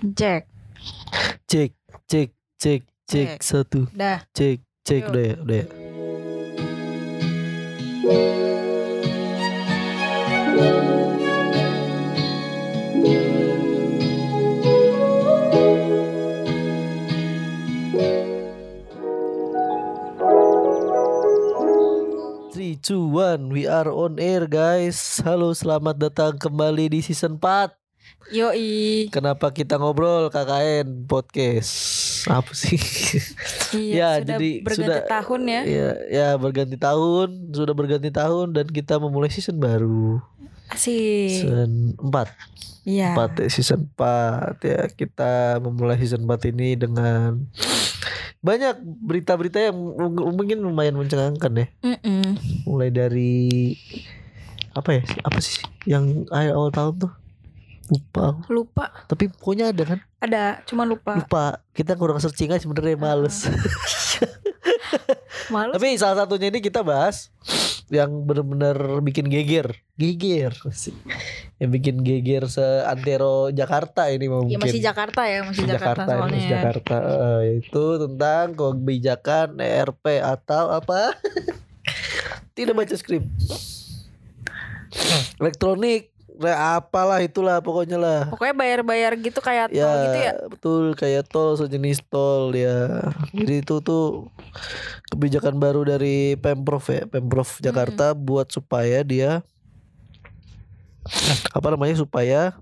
Cek. Cek, cek, cek, cek Cek. satu. Dah. Cek, cek Yuk. udah ya, udah ya. Three, two, one, we are on air guys. Halo, selamat datang kembali di season 4 Yoi. Kenapa kita ngobrol KKN podcast? Apa sih? Iya, Ya, sudah jadi berganti sudah- tahun ya. ya, ya berganti tahun, sudah berganti tahun dan kita memulai season baru. Asik. Season 4. Iya. 4 ya, season 4 ya. Kita memulai season 4 ini dengan banyak berita-berita yang mung- mungkin lumayan mencengangkan ya. Mm-mm. Mulai dari apa ya? Apa sih yang akhir awal tahun tuh? Lupa. Lupa. Tapi pokoknya ada kan? Ada, cuma lupa. Lupa. Kita kurang searching aja sebenarnya males. Malu. Tapi salah satunya ini kita bahas yang benar-benar bikin geger, geger, yang bikin geger seantero Jakarta ini Ya mungkin. masih Jakarta ya, masih Jakarta, Jakarta, soalnya. masih ya. Jakarta Eh, yaitu tentang kebijakan ERP atau apa? Tidak baca skrip. Elektronik, apalah itulah pokoknya lah. Pokoknya bayar-bayar gitu kayak Ya, tol gitu ya. betul kayak tol sejenis tol ya. Jadi itu tuh kebijakan baru dari Pemprov ya, Pemprov Jakarta buat supaya dia apa namanya supaya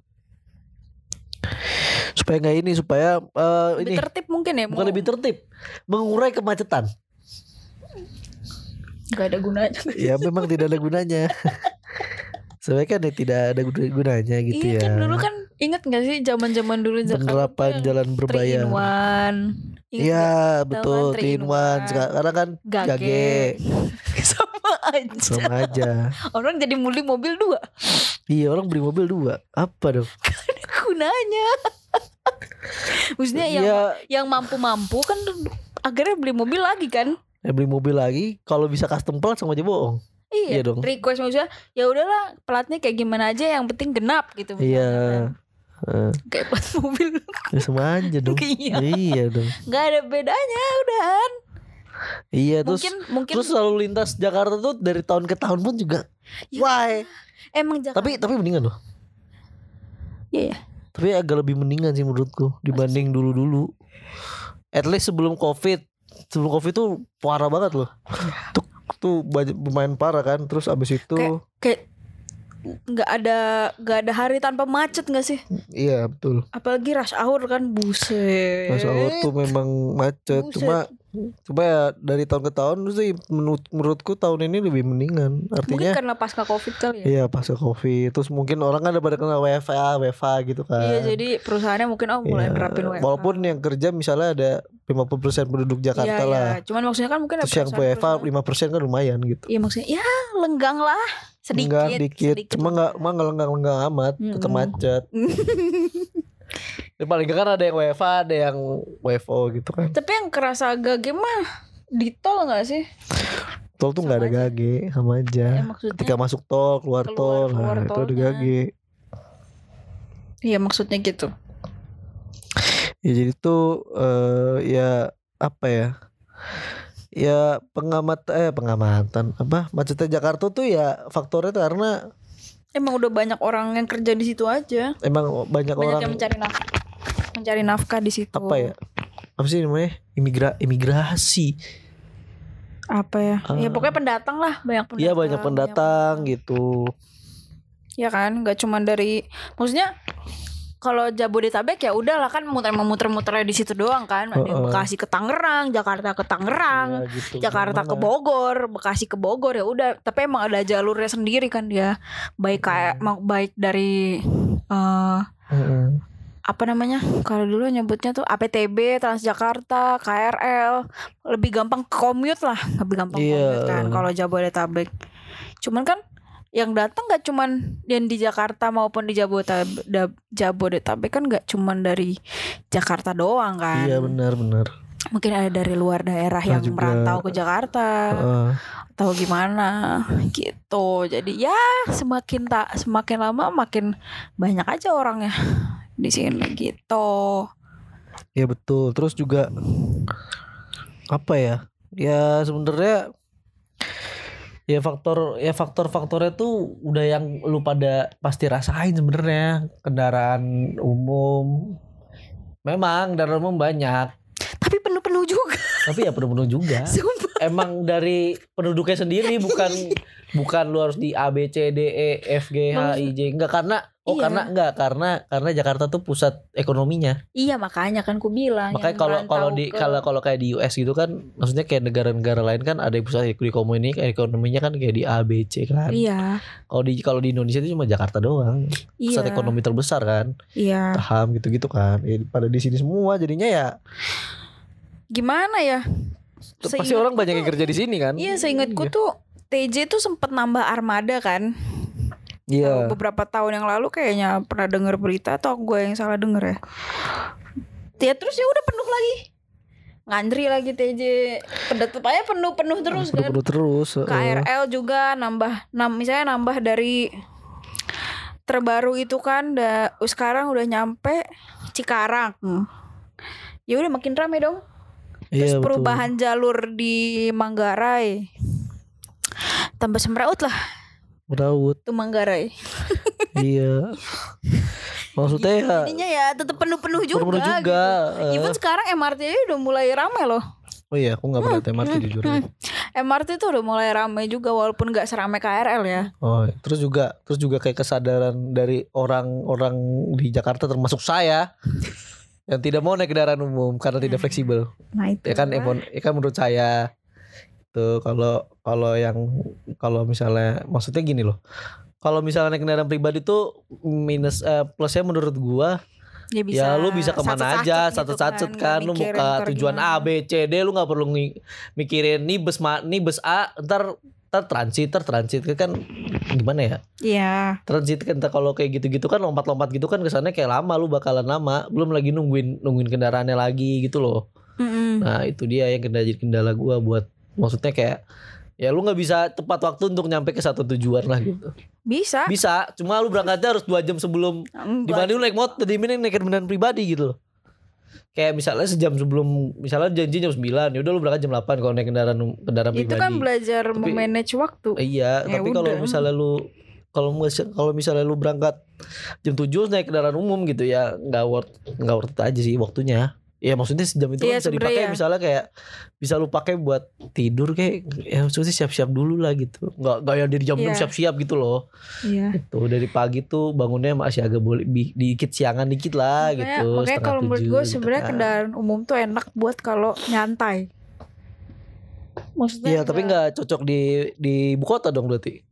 supaya nggak ini supaya eh, Lebih ini tertib mungkin ya. bukan mau- lebih tertib, mengurai kemacetan. Gak ada gunanya. ya memang tidak ada gunanya. Sebenarnya kan ya tidak ada guna- gunanya gitu iya ya. kan dulu kan inget gak sih zaman-zaman dulu Jakarta Penerapan jalan berbayar. Iya nggak? betul kan, three in in one one. Seka- Karena kan Gage. gage Sama aja. sama aja. Orang jadi muli mobil dua. Iya orang beli mobil dua Apa dong? Gunanya. Maksudnya yang Iya yang mampu-mampu kan akhirnya beli mobil lagi kan? ya beli mobil lagi Kalau bisa custom plat sama aja bohong Iya, Iya dong. request maksudnya ya udahlah platnya kayak gimana aja yang penting genap gitu. Iya. Eh, Kayak plat mobil ya sama aja dong Iya. Iya dong nggak ada bedanya udahan. Iya terus mungkin mungkin Terus lalu lintas Jakarta tuh dari tahun ke tahun pun juga Ya, Why? emang Jakarta. Tapi tapi mendingan loh Iya, iya. Tapi agak lebih mendingan sih menurutku Dibanding dulu-dulu At least sebelum covid Sebelum covid tuh parah banget loh Tuh, tuh banyak lumayan parah kan Terus abis itu Kayak- kayak nggak ada nggak ada hari tanpa macet nggak sih? Iya betul Apalagi rush hour kan buset. Mas Awal tuh memang macet Buset. Cuma Cuma ya dari tahun ke tahun sih menurut, menurutku tahun ini lebih mendingan. Mungkin Artinya karena pasca covid kali ya. Iya pasca covid. Terus mungkin orang kan ada pada kena WFA WFA gitu kan. Iya jadi perusahaannya mungkin oh mulai Iya, nerapin WFH. Walaupun yang kerja misalnya ada 50% penduduk Jakarta iya, lah. Iya. Cuman maksudnya kan mungkin ada Terus yang WFA perusahaan- 5% kan lumayan gitu. Iya maksudnya ya lenggang lah. Sedikit. Enggak dikit, Cuma enggak enggak lenggang-lenggang amat. Tetap Mm-mm. macet Ya, paling enggak kan ada yang WFA Ada yang WFO gitu kan Tapi yang kerasa agak gimana? Di tol gak sih? Tol tuh nggak ada aja. gage Sama aja Ya, Ketika masuk tol Keluar, Keluar- tol keluar Nah itu ada gage Iya maksudnya gitu. Ya jadi tuh eh, Ya Apa ya Ya pengamat eh pengamatan apa macetnya Jakarta tuh ya faktornya tuh karena Emang udah banyak orang yang kerja di situ aja. emang banyak, Banyak orang yang mencari nafkah. Mencari nafkah di situ. apa ya apa sih namanya imigra imigrasi Apa ya? ya Ah. pokoknya pendatang lah, banyak pendatang. iya banyak pendatang gitu Ya kan, nggak cuma dari maksudnya kalau Jabodetabek ya udahlah kan muter muter-muter di situ doang kan. Ada Heeh. Bekasi ke Tangerang, Jakarta ke Tangerang, Ya, gitu. Jakarta ke Gimana? Bogor, Bekasi ke Bogor ya udah. Tapi emang ada jalurnya sendiri kan dia. Baik kayak mau baik dari eh Heeh. Apa namanya? Kalau dulu nyebutnya tuh APTB, Transjakarta, KRL, lebih gampang commute lah, lebih gampang commute Iya. kan kalau Jabodetabek. Cuman kan yang datang nggak cuman yang di Jakarta maupun di Jabodetabek, Jabodetabek kan nggak cuman dari Jakarta doang kan. iya benar benar Mungkin ada dari luar daerah Nah, yang juga. merantau ke Jakarta Heeh. atau gimana gitu. Jadi ya semakin tak semakin lama makin banyak aja orangnya di sini gitu. Ya betul. Terus juga apa ya? Ya sebenarnya ya faktor ya faktor-faktornya tuh udah yang lu pada pasti rasain sebenarnya kendaraan umum. Memang kendaraan umum banyak, Tapi penuh-penuh juga. tapi ya penuh-penuh juga. Emang dari penduduknya sendiri bukan bukan lu harus di A B C D E F G H I J enggak karena oh Iya. karena enggak karena karena Jakarta tuh pusat ekonominya. Iya makanya kan ku bilang. Makanya kalau kalau di ke- kalau kalau kayak di US gitu kan maksudnya kayak negara-negara lain kan ada pusat ekonomi ekonominya kan kayak di A B C kan. Iya. Kalau di kalau di Indonesia itu cuma Jakarta doang. Iya. Pusat ekonomi terbesar kan. Iya. Paham gitu-gitu kan. Ya, pada di sini semua jadinya ya Gimana ya? Pasti orang banyak yang tuh- kerja di sini kan. Iya, seingatku Iya. tuh TJ tuh sempat nambah armada kan. Iya. Beberapa tahun yang lalu kayaknya pernah denger berita atau gue yang salah denger ya. Ya terus ya udah penuh lagi. Ngantri lagi TJ. Tetep aja penuh-penuh terus kan. Penuh terus. heeh. KRL juga nambah nam misalnya nambah dari terbaru itu kan da, sekarang udah nyampe Cikarang. Hmm. Ya udah makin rame dong. Terus Iya, betul. perubahan jalur di Manggarai. Tambah semraut lah Merawut. tuh Manggarai. iya. Maksudnya ya Jadinya ya tetap penuh-penuh juga. penuh juga. gitu. eh. Even sekarang MRT aja udah mulai rame loh. Oh iya, aku nggak pernah MRT jujur. ya. MRT tuh udah mulai rame juga walaupun gak seramai KRL ya. Oh, terus juga terus juga kayak kesadaran dari orang-orang di Jakarta termasuk saya yang tidak mau naik kendaraan umum karena tidak fleksibel. Nah itu. Ya kan, emon- ya kan menurut saya tuh kalau kalau yang kalau misalnya maksudnya gini loh. Kalau misalnya naik kendaraan pribadi tuh minus eh, plusnya menurut gua ya, bisa ya lu bisa ke mana satu-satu aja gitu satu-satu kan, nggak lu ntar tujuan gimana. A B C D lu nggak perlu mikirin nih bus ma nih bus A ntar ntar transit ntar transit kan gimana ya Iya. transit kan kalau kayak gitu-gitu kan lompat-lompat gitu kan kesannya kayak lama lu bakalan lama belum lagi nungguin nungguin kendaraannya lagi gitu loh Mm-mm. nah itu dia yang kendala kendala gua buat maksudnya kayak ya lu nggak bisa tepat waktu untuk nyampe ke satu tujuan lah gitu. Bisa. bisa cuma lu berangkatnya harus dua jam sebelum. Dibanding lu naik motor dibanding naik kendaraan pribadi gitu loh. Kayak misalnya sejam sebelum misalnya janji jam 9 ya udah lu berangkat jam 8 kalau naik kendaraan kendaraan Itu pribadi. kan belajar Tapi- memanage waktu. Iya Ya tapi kalau misalnya lu kalau kalau misalnya lu berangkat jam 7 naik kendaraan umum gitu ya nggak worth nggak worth aja sih waktunya ya maksudnya sejam itu Iya, kan bisa dipakai ya. misalnya kayak bisa lu pakai buat tidur kayak ya maksudnya siap-siap dulu lah gitu nggak nggak yang dari jam Iya. 6 siap-siap gitu loh Iya. Tuh dari pagi tuh bangunnya masih agak boleh bi- dikit siangan dikit lah Makanya, gitu. makanya kalau menurut gue gitu sebenarnya kan. kendaraan umum tuh enak buat kalau nyantai. Maksudnya Iya tapi nggak cocok di di ibu kota dong berarti.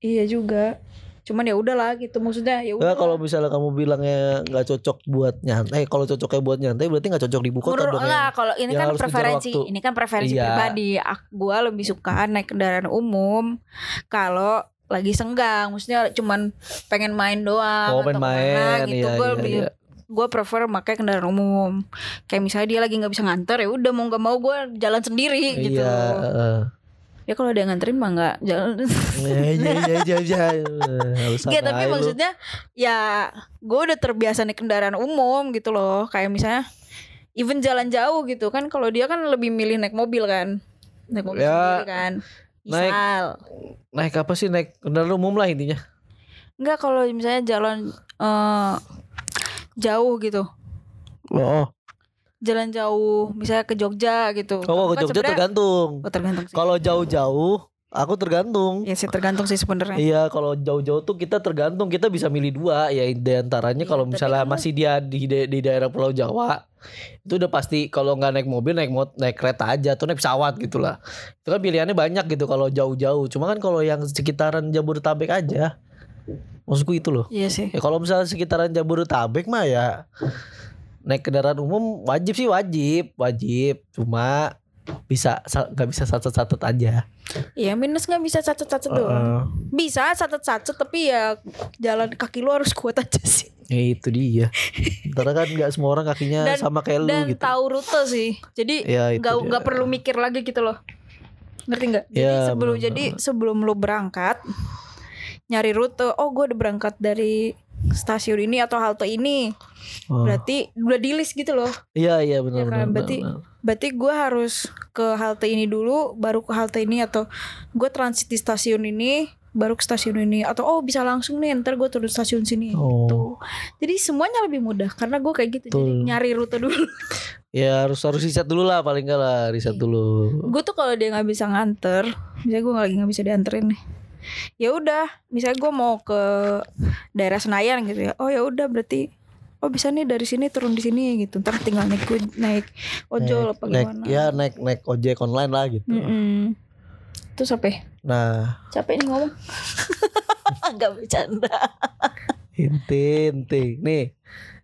Iya juga. Cuman ya udahlah gitu maksudnya ya udah. Kalau misalnya kamu bilangnya nggak cocok buat nyantai, kalau cocoknya buat nyantai berarti nggak cocok di kota Menurut dong. enggak, yang- kalau ini kan preferensi, ini kan preferensi Iya. pribadi. Gua lebih suka naik kendaraan umum kalau lagi senggang, maksudnya cuman pengen main doang Mau atau main gitu. iya, Gue iya, lebih iya. gue prefer pakai kendaraan umum. Kayak misalnya dia lagi nggak bisa nganter ya udah mau nggak mau gue jalan sendiri gitu. Iya. heeh. Ya kalau ada yang nganterin mah nggak jalan. Iya iya iya iya. iya. Alasan Iya tapi maksudnya ya gue udah terbiasa naik kendaraan umum gitu loh. Kayak misalnya even jalan jauh gitu kan kalau dia kan lebih milih naik mobil kan. Naik mobil Ya, sendiri kan. naik- Misal. naik apa sih naik kendaraan umum lah intinya. Enggak kalau misalnya jalan eh, jauh gitu. Oh, Jalan jauh misalnya ke Jogja gitu. oh ke kan Jogja tergantung. Oh, tergantung. Kalau jauh-jauh aku tergantung. Ya sih tergantung sih sebenarnya. Iya, kalau jauh-jauh tuh kita tergantung kita bisa milih dua ya di antaranya Iya, kalau misalnya kamu- masih dia di da- di daerah Pulau Jawa itu udah pasti kalau nggak naik mobil naik mot naik kereta aja atau naik pesawat gitulah. Itu kan pilihannya banyak gitu kalau jauh-jauh. Cuma kan kalau yang sekitaran Jabodetabek aja maksudku itu loh. Iya sih. Ya kalau misalnya sekitaran Jabodetabek mah ya naik kendaraan umum wajib sih wajib, wajib. Cuma bisa sa- nggak bisa satu-satu aja. Iya minus nggak bisa sacet-sacet doang. Heeh. Bisa sacet-sacet tapi ya jalan kaki lu harus kuat aja sih. Ya itu dia. Ntar kan nggak semua orang kakinya Dan- sama kayak lu Dan gitu. tahu rute sih. Jadi Ya, nggak dia. nggak perlu mikir lagi gitu loh. Ngerti nggak? Jadi Ya, sebelum benar-benar. jadi sebelum lu berangkat nyari rute. Oh gue udah berangkat dari stasiun ini atau halte ini. Oh. Berarti udah di list gitu loh. Iya iya Ya benar kan, benar. berarti- benar. Berarti gue harus ke halte ini dulu, baru ke halte ini atau gue transit di stasiun ini, baru ke stasiun ini atau oh bisa langsung nih ntar gue turun stasiun sini. Oh. Tuh. Jadi semuanya lebih mudah karena gue kayak gitu. Jadi Betul. nyari rute dulu. Ya harus harus riset dulu lah paling enggak lah riset Iya. dulu. gue tuh kalau dia nggak bisa nganter, misalnya gue lagi nggak bisa dianterin nih. Ya udah, misalnya gue mau ke daerah Senayan gitu ya. Oh ya udah berarti oh bisa nih dari sini turun di sini gitu. Ntar tinggal naik naik ojol apa naik, gimana. ya naik naik ojek online lah gitu. Mm-mm. Terus apa? ya? Nah, Capek nih ngomong. Gak bercanda. inti inti. Nih.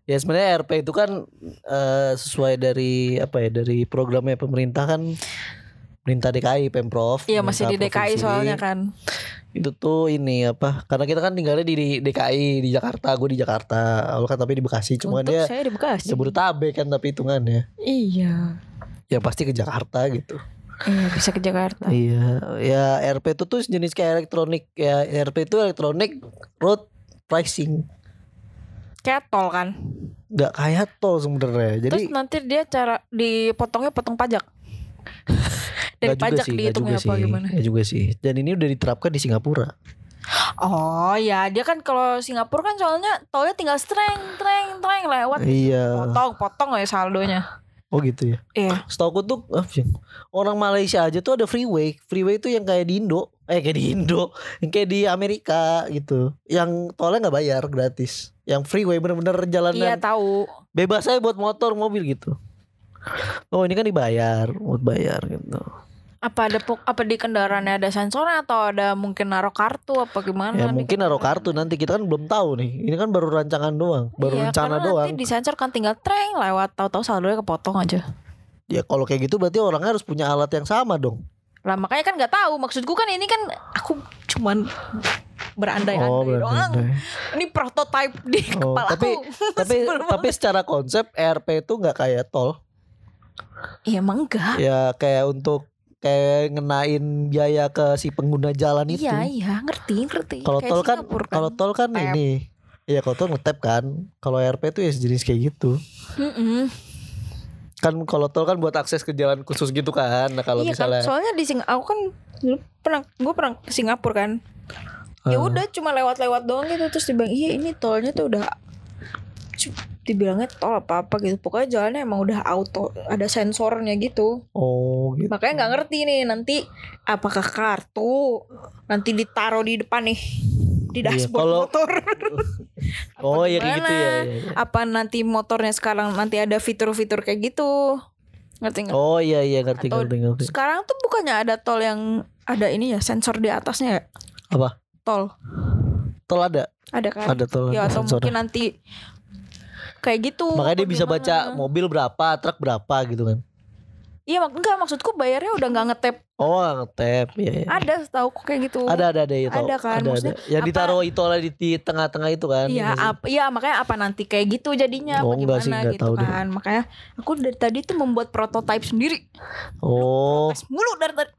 Ya sebenarnya RP itu kan eh, sesuai dari apa ya dari programnya pemerintah kan pemerintah DKI Pemprov. Iya masih di DKI provinsi. soalnya kan. Itu tuh ini apa? Karena kita kan tinggalnya di, DKI di Jakarta, gue di Jakarta. Awal kan tapi di Bekasi. Cuma Untuk dia saya di Bekasi. Jabodetabek kan tapi hitungannya. Iya. Ya pasti ke Jakarta gitu. Iya bisa ke Jakarta. Iya, ya RP itu tuh jenis kayak elektronik ya RP itu elektronik road pricing, Kayak tol kan. nggak kayak tol sebenarnya. Jadi Terus nanti dia cara dipotongnya potong pajak. Dari juga pajak sih, dihitungnya apa sih, gimana? nggak juga sih. Dan ini udah diterapkan di Singapura. Oh ya dia kan kalau Singapura kan soalnya tolnya tinggal streng streng streng lewat Iya. potong potong ya saldonya. Oh gitu ya. Iya. Setahu tuh ah, orang Malaysia aja tuh ada freeway. Freeway itu yang kayak di Indo, eh kayak di Indo, yang kayak di Amerika gitu. Yang tolnya nggak bayar gratis. Yang freeway bener-bener jalanan Iya tahu. bebas aja buat motor mobil gitu. Oh ini kan dibayar, buat bayar gitu. Apa ada apa di kendaraannya ada sensornya atau ada mungkin naruh kartu apa gimana? Ya mungkin naruh kartu nanti kita kan belum tahu nih. Ini kan baru rancangan doang, baru Iya, rencana doang. Nanti disensor kan tinggal treng lewat tahu-tahu saldonya kepotong aja. Ya kalau kayak gitu berarti orangnya harus punya alat yang sama dong. Lah makanya kan nggak tahu. Maksudku kan ini kan aku cuman berandai-andai Oh, doang. berandai. Ini prototype di Oh, kepala tapi aku. tapi tapi secara konsep ERP itu nggak kayak tol. Iya emang enggak. Ya kayak untuk kayak ngenain biaya ke si pengguna jalan itu. Iya iya ngerti ngerti. Kalau tol kan Singapura kalau tol kan ini. Iya kalau tol ngetap kan. Kalau ERP itu ya sejenis kayak gitu. Mm-mm. Kan kalau tol kan buat akses ke jalan khusus gitu kan. Nah kalau iya misalnya kan soalnya di Sing aku kan pernah gue pernah ke Singapura kan. Ya Ah. udah cuma lewat-lewat doang gitu terus dibilang iya ini tolnya tuh udah dibilangnya tol apa apa gitu pokoknya jalannya emang udah auto ada sensornya gitu Oh gitu. makanya nggak ngerti nih nanti apakah kartu nanti ditaruh di depan nih di Iya, dashboard kalau- motor Oh iya kayak gitu ya. iya, iya. apa nanti motornya sekarang nanti ada fitur-fitur kayak gitu ngerti nggak Oh iya iya ngerti Atau ngerti ngerti. sekarang tuh bukannya ada tol yang ada ini ya sensor di atasnya ya Apa? tol Tol ada, ada kan ada tol. ya atau sensornya. mungkin nanti kayak gitu Makanya dia bisa baca mobil berapa, truk berapa gitu kan. iya mak enggak maksudku bayarnya udah nggak ngetep Oh ngetep ya, ya. ada tahu kayak gitu Ada ada ada ya tau. Ada kan, Ada, ada. Yang apa- ditaruh itu lah di, di tengah-tengah itu kan. Iya, Iya apa, iya makanya apa nanti kayak gitu jadinya Oh, apa gimana sih, gitu tahu deh. kan. Makanya aku dari tadi tuh membuat prototipe sendiri. Oh, mulu dari tadi.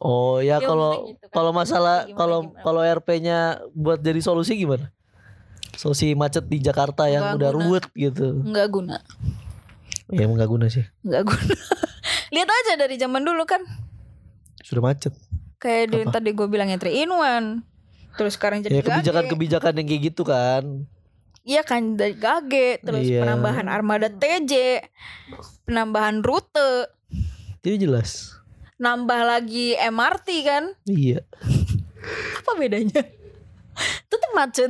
oh ya Ya, kalau gitu kan. kalau masalah kalau kalau RP-nya buat jadi solusi gimana? Solusi macet di Jakarta yang Nggak udah guna. ruwet gitu. Enggak guna. Ya emang nggak guna sih. Enggak guna. Lihat aja dari zaman dulu kan. Sudah macet. Kayak di, tadi gue bilangnya 3 in 1. Terus sekarang jadi Ya gage. kebijakan-kebijakan yang kayak gitu kan. Iya kan dari gage, terus Iya. penambahan armada TJ, penambahan rute, Itu jelas. nambah lagi MRT kan. Iya. Apa bedanya? Tetap macet.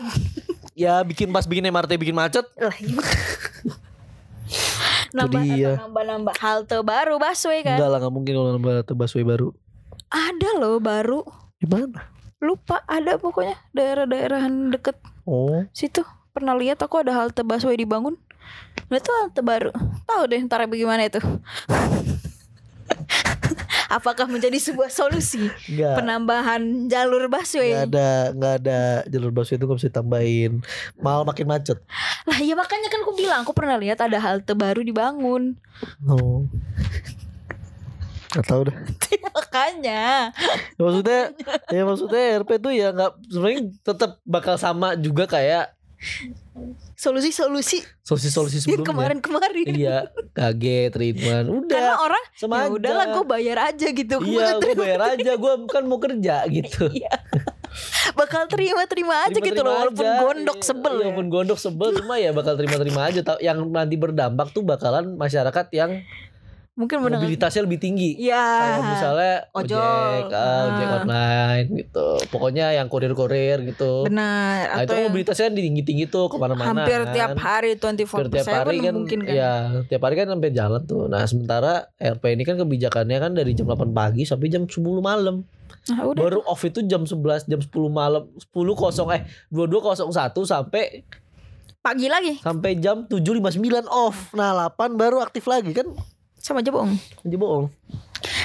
Ya bikin pas bikin MRT bikin macet. Lah, iya. nambah dia. nambah nambah halte baru busway kan Enggak lah nggak mungkin kalau nambah rute busway baru. ada loh baru Gimana? lupa ada pokoknya daerah-daerahan deket Oh, situ pernah lihat aku ada halte busway dibangun nah itu halte baru tahu deh ntar bagaimana itu apakah menjadi sebuah solusi enggak. penambahan jalur Nggak busway ada nggak ada jalur busway itu nggak bisa ditambahin malah makin macet lah ya makanya kan aku bilang aku pernah lihat ada halte baru dibangun oh Gak tau dah. Makanya. Ya, maksudnya ya maksudnya RP tuh ya nggak sebenarnya tetap bakal sama juga kayak Solusi-solusi solusi-solusi sebelumnya. kemarin-kemarin. Iya, kaget treatment. Udah. Karena orang ya aja. udahlah gue bayar aja gitu. Gua Iya, gue terima- bayar aja. Gue kan mau kerja gitu. Iya. bakal terima-terima aja gitu loh Terima-terima walaupun aja. gondok Iya, sebel iya, ya. Walaupun gondok sebel cuma ya bakal terima-terima aja. Yang nanti berdampak tuh bakalan masyarakat yang Mungkin mendengar. mobilitasnya lebih tinggi. Iya. Kayak misalnya Ojol. ojek, ah, ojek Ah. online gitu. Pokoknya yang kurir-kurir gitu. Benar. Nah, itu kan yang mobilitasnya tinggi-tinggi tuh ke mana-mana. hampir kan. tiap hari 24 Hampir tiap hari kan, mungkin kan. ya tiap hari kan sampai jalan tuh. Nah sementara RP ini kan kebijakannya kan dari jam 8 pagi sampai jam 10 malam. Nah, udah. Baru off itu jam 11, jam 10 malam, 10 kosong eh 2201 sampai Pagi lagi sampai jam 7.59 off. Nah 8 baru aktif lagi kan sama aja bohong. aja bohong.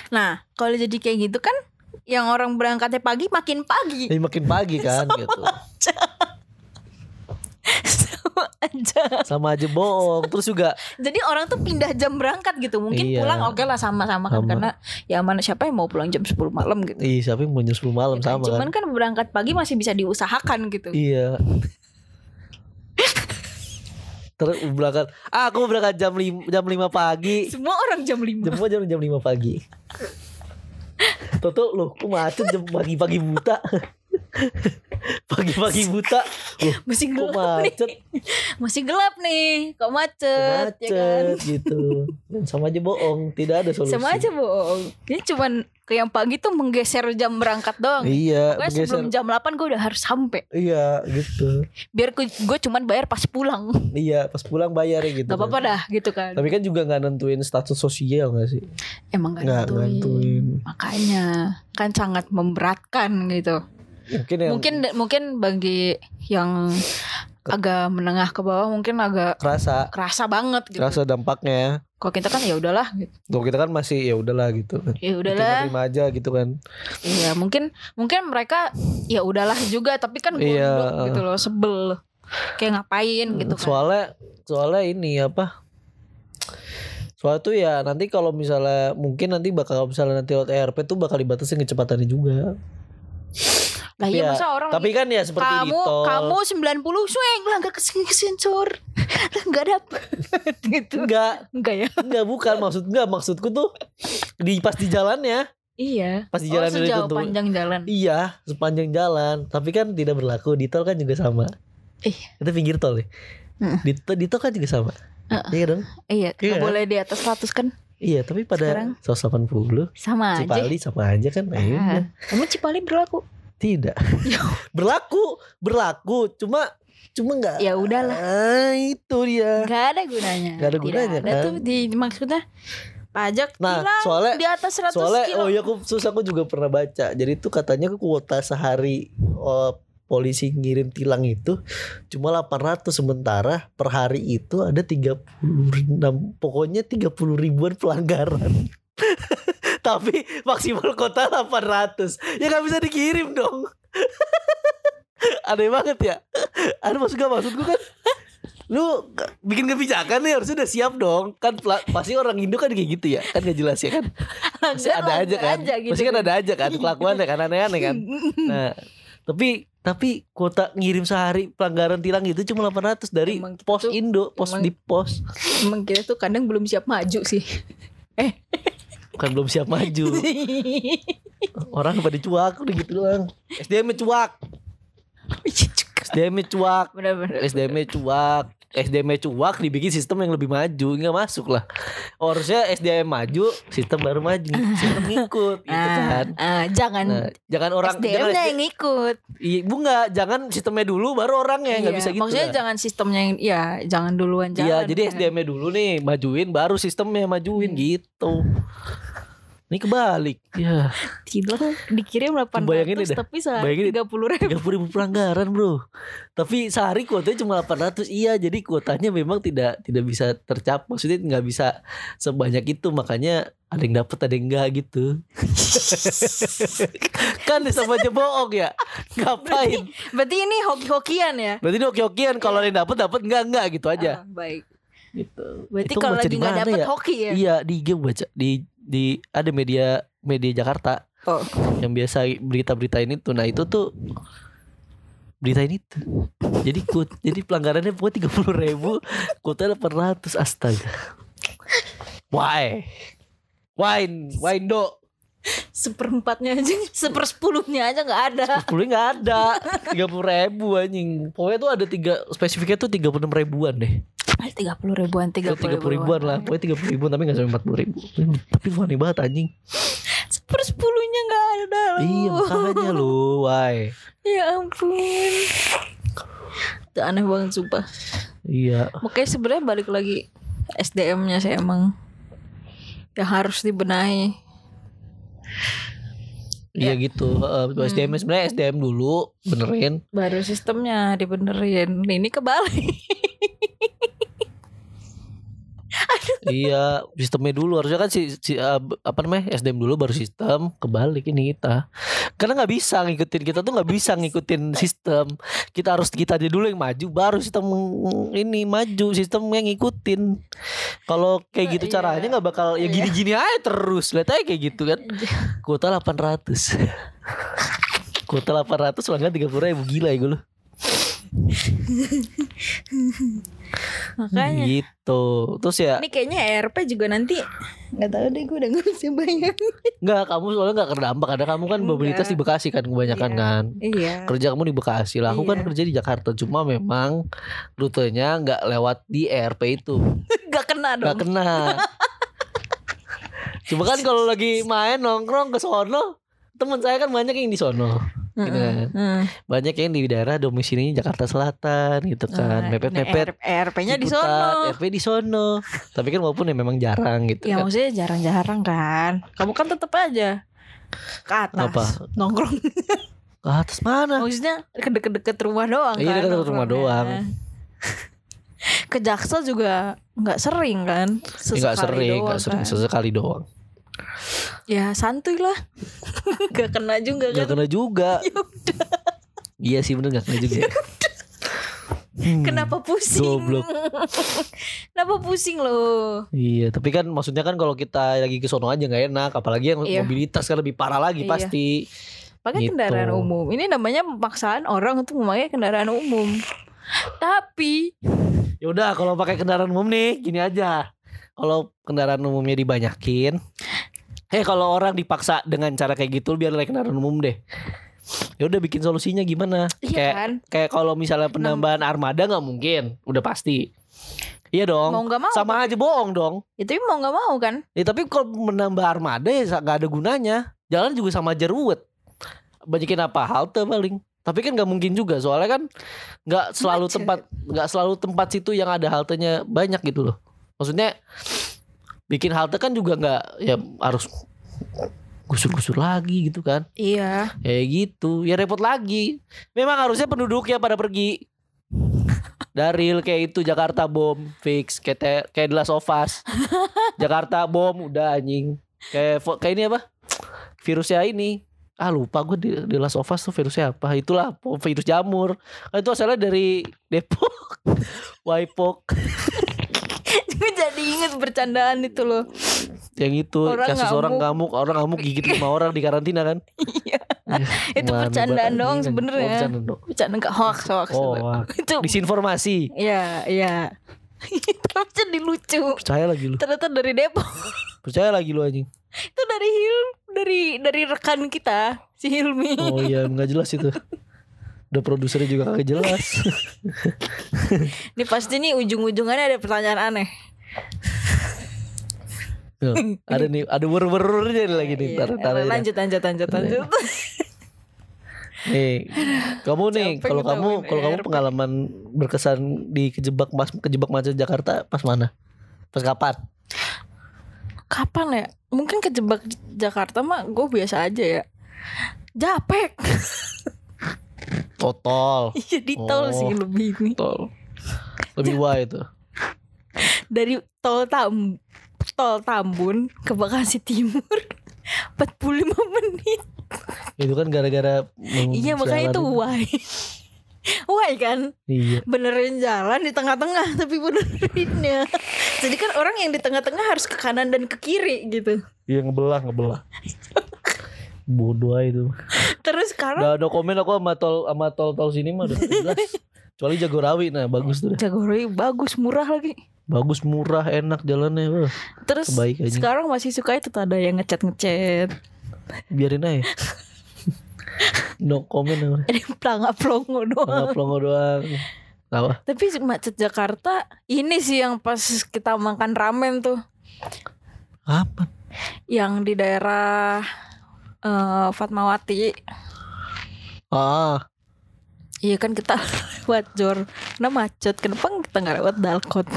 Nah, kalau jadi kayak gitu kan yang orang berangkatnya pagi makin pagi. Jadi makin pagi kan gitu. sama aja. Sama aja bohong. Terus juga Jadi orang tuh pindah jam berangkat gitu. Mungkin Iya. pulang oke lah sama-sama kan Sama. karena ya mana siapa yang mau pulang jam 10 malam gitu. Ih, siapa yang mau jam 10 malam Ya kan? sama Cuman kan? kan berangkat pagi masih bisa diusahakan gitu. Iya. Terus berangkat, ah, aku berangkat jam 5, jam 5 pagi. Semua orang jam 5. Jam jam jam 5 pagi. Toto loh, kok macet jam pagi-pagi buta. Pagi-pagi buta. Loh, Masih kok gelap nih. macet? Masih gelap nih. Kok macet, Macet ya kan? gitu. Sama aja bohong, tidak ada solusi. Sama aja bohong. Ini cuman ke yang pagi tuh menggeser jam berangkat doang. Iya, Pokoknya bergeser. sebelum jam 8 gue udah harus sampai. Iya, gitu. Biar gue cuman bayar pas pulang. Iya, pas pulang bayar ya gitu. Gak apa-apa kan. dah gitu kan. Tapi kan juga nggak nentuin status sosial gak sih? Emang gak Nggak nentuin. nentuin. Makanya kan sangat memberatkan gitu. Mungkin yang Mungkin mungkin bagi yang agak menengah ke bawah mungkin agak kerasa, kerasa banget gitu. kerasa dampaknya. Kalau kita kan ya udahlah gitu. Kita kan masih ya udahlah gitu. Ya udahlah. Terima aja gitu kan. Iya, mungkin mungkin mereka ya udahlah juga tapi kan gondok Iya. gitu loh, sebel. Kayak ngapain gitu kan. Soalnya soalnya ini apa? Soalnya tuh ya nanti kalau misalnya mungkin nanti bakal misalnya nanti lewat ERP tuh bakal dibatasin kecepatannya juga. Lah iya Ya, masa orang Tapi kan ya seperti kamu tol. kamu 90 swing lah enggak kesensor. Lah enggak dapet gitu. enggak, Enggak ya? enggak bukan maksud enggak maksudku tuh di pas di jalannya, Iya. pas di Oh, jalan sejauh itu panjang jalan. Iya, sepanjang jalan. Tapi kan tidak berlaku di tol kan juga sama. Iya. Itu pinggir tol ya. Heeh. Di, tol- di tol kan juga sama. Heeh. Iya dong. Iya, Iya. boleh di atas 100 kan? Iya, tapi Sekarang? pada 180 Sama aja. Cipali sama aja kan. Ah, Emang Cipali berlaku? Tidak. berlaku, berlaku. Cuma cuma enggak. Ya udahlah. Ah, itu dia. Enggak ada gunanya. Nggak ada Tidak gunanya, ada kan? tuh di maksudnya pajak Nah, hilang soalnya- di atas 100 Soalnya kilo. oh iya aku susah aku juga pernah baca. Jadi tuh katanya kuota sehari oh, polisi ngirim tilang itu cuma 800 sementara per hari itu ada 36 pokoknya 30 ribuan pelanggaran. Tapi maksimal kota 800 Ya gak bisa dikirim dong. Aneh banget ya. Ada maksud gak maksudku kan Lu bikin kebijakan nih harusnya udah siap dong. Kan pasti orang Indo kan kayak gitu ya. Kan gak jelas ya kan? Pasti ada aja kan? gitu Pasti kan ada aja kan? Kelakuannya kan? Aneh-aneh kan? Nah tapi tapi kuota ngirim sehari pelanggaran tilang itu cuma 800 dari Emang pos Indo, pos emang- di pos. Emang kita tuh kadang belum siap maju sih. Bukan belum siap maju. Orang pada cuak udah gitu doang. SDM cuak, SDM cuak. SDM cuak. SDM cuak dibikin sistem yang lebih maju nggak masuk lah harusnya SDM maju sistem baru maju sistem ngikut gitu kan Ah, ah, jangan nah, jangan orang jangan SDM-nya SD yang ngikut. Iya, bu nggak, jangan sistemnya dulu baru orangnya nggak Iya, bisa gitu. Maksudnya lah. jangan sistemnya yang ya jangan duluan jalan. Iya, jadi kan. SDM-nya dulu nih majuin, baru sistemnya majuin Hmm. gitu. Ini kebalik. Ya, Tilang dikirim 800 Bayangin deh, tapi sehari bayangin deh. 30 ribu. 30 ribu pelanggaran bro. Tapi sehari kuotanya cuma 800 Iya, jadi kuotanya memang tidak tidak bisa tercapai. Maksudnya nggak bisa sebanyak itu, makanya ada yang dapat ada yang enggak gitu. kan sama aja bohong ya. Ngapain? Berarti ini hoki-hokian ya? Berarti ini oke-okean kalau ada yang dapat dapat enggak enggak gitu aja. Ah, baik. Gitu. Berarti kalau lagi di nggak mana dapet ya? hoki ya? Iya di game baca di di ada media media Jakarta Oh. yang biasa berita-berita ini tuh. Nah itu tuh berita ini tuh. Jadi kut, jadi pelanggarannya pokoknya tiga puluh ribu, kuota delapan ratus astaga. Why? Why? Why do? Seperempatnya aja, sepersepuluhnya aja nggak ada. Sepuluh nggak ada, tiga puluh ribu anjing. Pokoknya tuh ada tiga spesifiknya tuh tiga puluh enam ribuan deh. Tiga puluh ribuan, tiga puluh ribuan lah, pokoknya tiga puluh ribuan tapi nggak sampai empat puluh ribu. Tapi funny banget anjing. Sepersepuluhnya nggak ada loh. Iya makanya lu, why? Ya ampun. Itu aneh banget sumpah. Iya. Makanya sebenarnya balik lagi SDM-nya sih emang yang harus dibenahi. Iya gitu. Uh, SDM sebenarnya SDM dulu benerin. Baru sistemnya dibenerin. Ini kebalik. Iya, sistemnya dulu harusnya kan si, si uh, apa namanya SDM dulu baru sistem. Kebalik ini kita. Karena nggak bisa ngikutin kita tuh nggak bisa ngikutin sistem. Kita harus kita aja dulu yang maju, baru sistem ini maju, sistem yang ngikutin. Kalau kayak gitu Iya. caranya nggak bakal ya gini-gini aja terus. Lihat aja kayak gitu kan. Kuota 800 Kuota 800 pelanggan 30 ribu Gila ya gue lu Makanya. Gitu Terus ya Ini kayaknya ERP juga nanti nggak tahu deh gue udah nggak bisa bayar. Enggak kamu soalnya gak terdampak Karena kamu kan mobilitas di Bekasi kan Kebanyakan Iya. kan Iya. Kerja kamu di Bekasi lah Aku kan Iya. kerja di Jakarta Cuma memang Rutenya gak lewat di ERP itu Gak kena dong. Gak kena Cuma kan kalau lagi main nongkrong ke sono Temen saya kan banyak yang di sono gitu kan. Heeh. Banyak yang di daerah domisilinya Jakarta Selatan gitu kan Nah, Mepet-mepet ERP-nya di sono. RP di sono. Tapi kan walaupun ya memang jarang gitu Ya kan. maksudnya jarang-jarang kan. Kamu kan tetap aja ke atas Apa? nongkrong. Ke atas mana? Maksudnya ke deket-deket rumah doang Iya, kan. deket-deket rumah doang. ke Jaksel juga nggak sering kan. Nggak sering, nggak sering, kan. sesekali doang. Ya santuy lah. gak kena juga Gak kan. kena juga. Ya udah. Iya sih bener gak kena juga. ya. Hmm, Kenapa pusing? Goblok. Kenapa pusing loh? Iya, tapi kan maksudnya kan kalau kita lagi ke sono aja nggak enak, apalagi yang Iya. mobilitas kan lebih parah lagi Iya. pasti. Pakai Gitu. kendaraan umum. Ini namanya pemaksaan orang untuk memakai kendaraan umum. Tapi Ya udah kalau pakai kendaraan umum nih gini aja. Kalau kendaraan umumnya dibanyakin, eh kalau orang dipaksa dengan cara kayak gitu biar naik kendaraan umum deh. Ya udah bikin solusinya gimana? iya kayak kan kayak kalau misalnya penambahan armada nggak mungkin, udah pasti. Iya dong. mau nggak mau. Sama aja bohong dong. Ya, tapi mau nggak mau kan? Ya tapi kalau menambah armada ya nggak ada gunanya. Jalan juga sama aja ruwet. Banyakin apa halte paling. Tapi kan nggak mungkin juga soalnya kan nggak selalu tempat nggak selalu tempat situ yang ada haltenya banyak gitu loh. Maksudnya bikin halte kan juga nggak ya harus gusur-gusur lagi gitu kan. Iya. Kayak gitu. Ya repot lagi. Memang harusnya penduduknya pada pergi. Daril kayak itu Jakarta bom fix kayak te- kayak The Last of Us. Jakarta bom udah anjing. Kayak kayak ini apa? Virusnya ini. Ah lupa gue di, di Last of Us tuh virusnya apa Itulah virus jamur kan Itu asalnya dari Depok Waipok Gue jadi inget bercandaan itu loh. Yang itu Orang Kasus ngamuk. orang ngamuk Orang ngamuk gigit lima orang di karantina kan Iya. Itu bercandaan doang anjing. sebenarnya. Oh, bercanda dong. Bercanda nggak hoax hoax. Oh, itu. Disinformasi Iya iya. Tapi jadi lucu. Percaya lagi lu Ternyata dari Depok. Percaya lagi lu anjing itu dari Hilm dari dari rekan kita si Hilmi. Oh iya nggak jelas itu Udah produsernya juga kagak jelas Ini pasti nih ujung-ujungannya ada pertanyaan aneh. Tuh, Ada nih Ada wer-wernya lagi nih Iya. Ntar aja dah. lanjut lanjut lanjut lanjut. Nih Kamu nih Kalau kamu Kalau kamu pengalaman Berkesan di kejebak mas Kejebak macet Jakarta Pas mana? Pas kapan? Kapan ya? Mungkin kejebak Jakarta mah gue biasa aja ya. Japek. Total Iya di tol Oh. sih lebih ini. Tol Lebih wah itu Dari tol Tam tol Tambun ke Bekasi Timur 45 menit. Itu kan gara-gara Iya makanya itu why. Why kan? Iya Benerin jalan di tengah-tengah tapi benerinnya. Jadi kan orang yang di tengah-tengah harus ke kanan dan ke kiri gitu. Iya ngebelah ngebelah. Bodoh aja itu. Terus sekarang Udah ada komen aku sama tol sama tol tol sini mah udah jelas. Kecuali Jagorawi nah bagus tuh. Jagorawi bagus murah lagi. Bagus murah enak jalannya. Wah, Terus sekarang masih suka itu tuh ada yang ngechat ngechat. biarin aja. no comment apa. Ada yang pelangak pelongo doang. Nggak pelongo doang. Apa? Tapi macet Jakarta ini sih yang pas kita makan ramen tuh, Apa? yang di daerah eh, Fatmawati. Ah, Iya kan kita lewat Jor, nah macet. Kenapa kita nggak lewat Dalkot?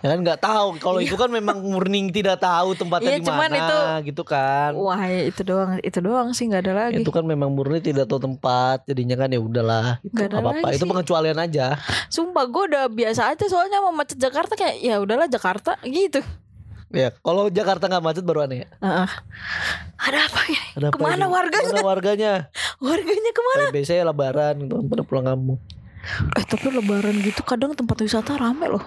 ya kan nggak tahu. Kalau itu kan memang murni tidak tahu tempatnya Iya, di mana, itu- gitu kan. Wah ya itu doang, itu doang sih nggak ada lagi. Itu kan memang murni tidak tahu tempat, jadinya kan ya udahlah. Gitu. Ada apa-apa. Itu pengecualian aja. Sumpah gue udah biasa aja soalnya mau macet Jakarta kayak ya udahlah Jakarta gitu. Ya, kalau Jakarta nggak macet baru aneh. ya. Heeh. Ada apa ya? Ada apa Ke mana ini? warganya? Ke mana warganya? Warganya ke mana? Kayak biasanya lebaran gitu pada pulang kampung. Eh tapi lebaran gitu kadang tempat wisata rame loh.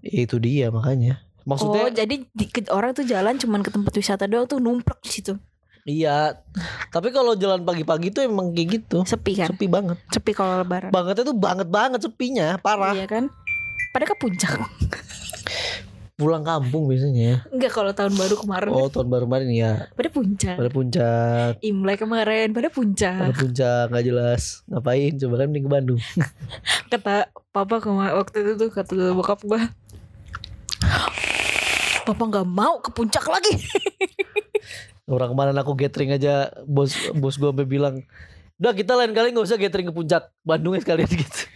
Ya, itu dia makanya. Maksudnya oh jadi di, ke- orang tuh jalan cuman ke tempat wisata doang tuh numplek di situ. iya. Tapi kalau jalan pagi-pagi tuh emang kayak gitu. Sepi kan? Sepi banget. Sepi kalau lebaran. Bangetnya tuh banget banget sepinya, parah. Iya kan? Pada ke puncak. Pulang kampung biasanya. Enggak kalau tahun baru kemarin. Oh, tahun baru kemarin ya. Pada puncak. Pada puncak. Imlek kemarin pada Pada puncak. puncak nggak jelas. Ngapain? Coba kan mending ke Bandung. Kata papa kemarin waktu itu tuh kata bokap gua. Papa nggak mau ke puncak lagi. Orang kemarin aku gathering aja bos bos gua sampai bilang, "Udah kita lain kali nggak usah gathering ke puncak. Bandungnya sekalian gitu."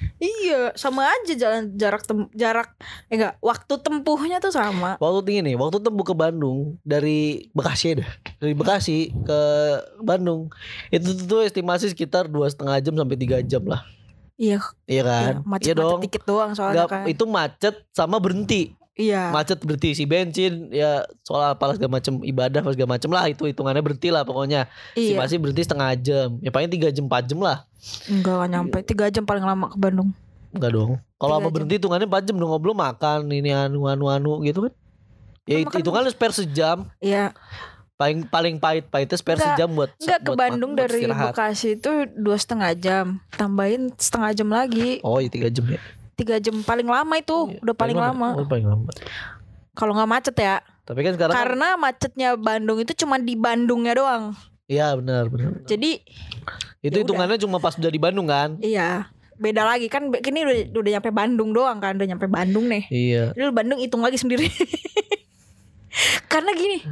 Iya, sama aja jalan jarak tem- jarak eh enggak, waktu tempuhnya tuh sama. Waktu tinggi nih, waktu tempuh ke Bandung dari Bekasi dah, dari Bekasi ke Bandung itu tuh, estimasi sekitar dua setengah jam sampai tiga jam lah, Iya, iya kan? iya, macet-macet Iya dong. dikit doang soalnya Nggak- kan. itu macet sama berhenti, Iya. macet berhenti isi bensin, ya soal apalah segala macam ibadah apa segala macam lah itu hitungannya berhenti lah pokoknya. Iya. Estimasi berhenti setengah jam, ya paling tiga jam empat jam lah, Enggak gak nyampe Tiga jam paling lama ke Bandung enggak dong. Kalau apa jam. berhenti hitungannya empat jam dong, belum makan ini anu anu anu gitu kan? Ya Kan itu hitungannya spare sejam, Iya. Paling paling pahit pahitnya spare Enggak, sejam buat Enggak ke buat Bandung buat dari istirahat. Bekasi itu dua setengah jam. Tambahin setengah jam lagi. Oh iya tiga jam ya? Tiga jam paling lama itu Iya, Udah paling lama. Oh paling lama. Kalau nggak macet ya. Tapi kan sekarang kan- Karena macetnya Bandung itu cuma di Bandungnya doang. Iya benar benar. Jadi Itu Ya hitungannya cuma pas udah di Bandung kan? Iya Beda lagi. Kan Kini udah, udah nyampe Bandung doang kan Udah nyampe Bandung nih. Iya. Lu Bandung hitung lagi sendiri. Karena gini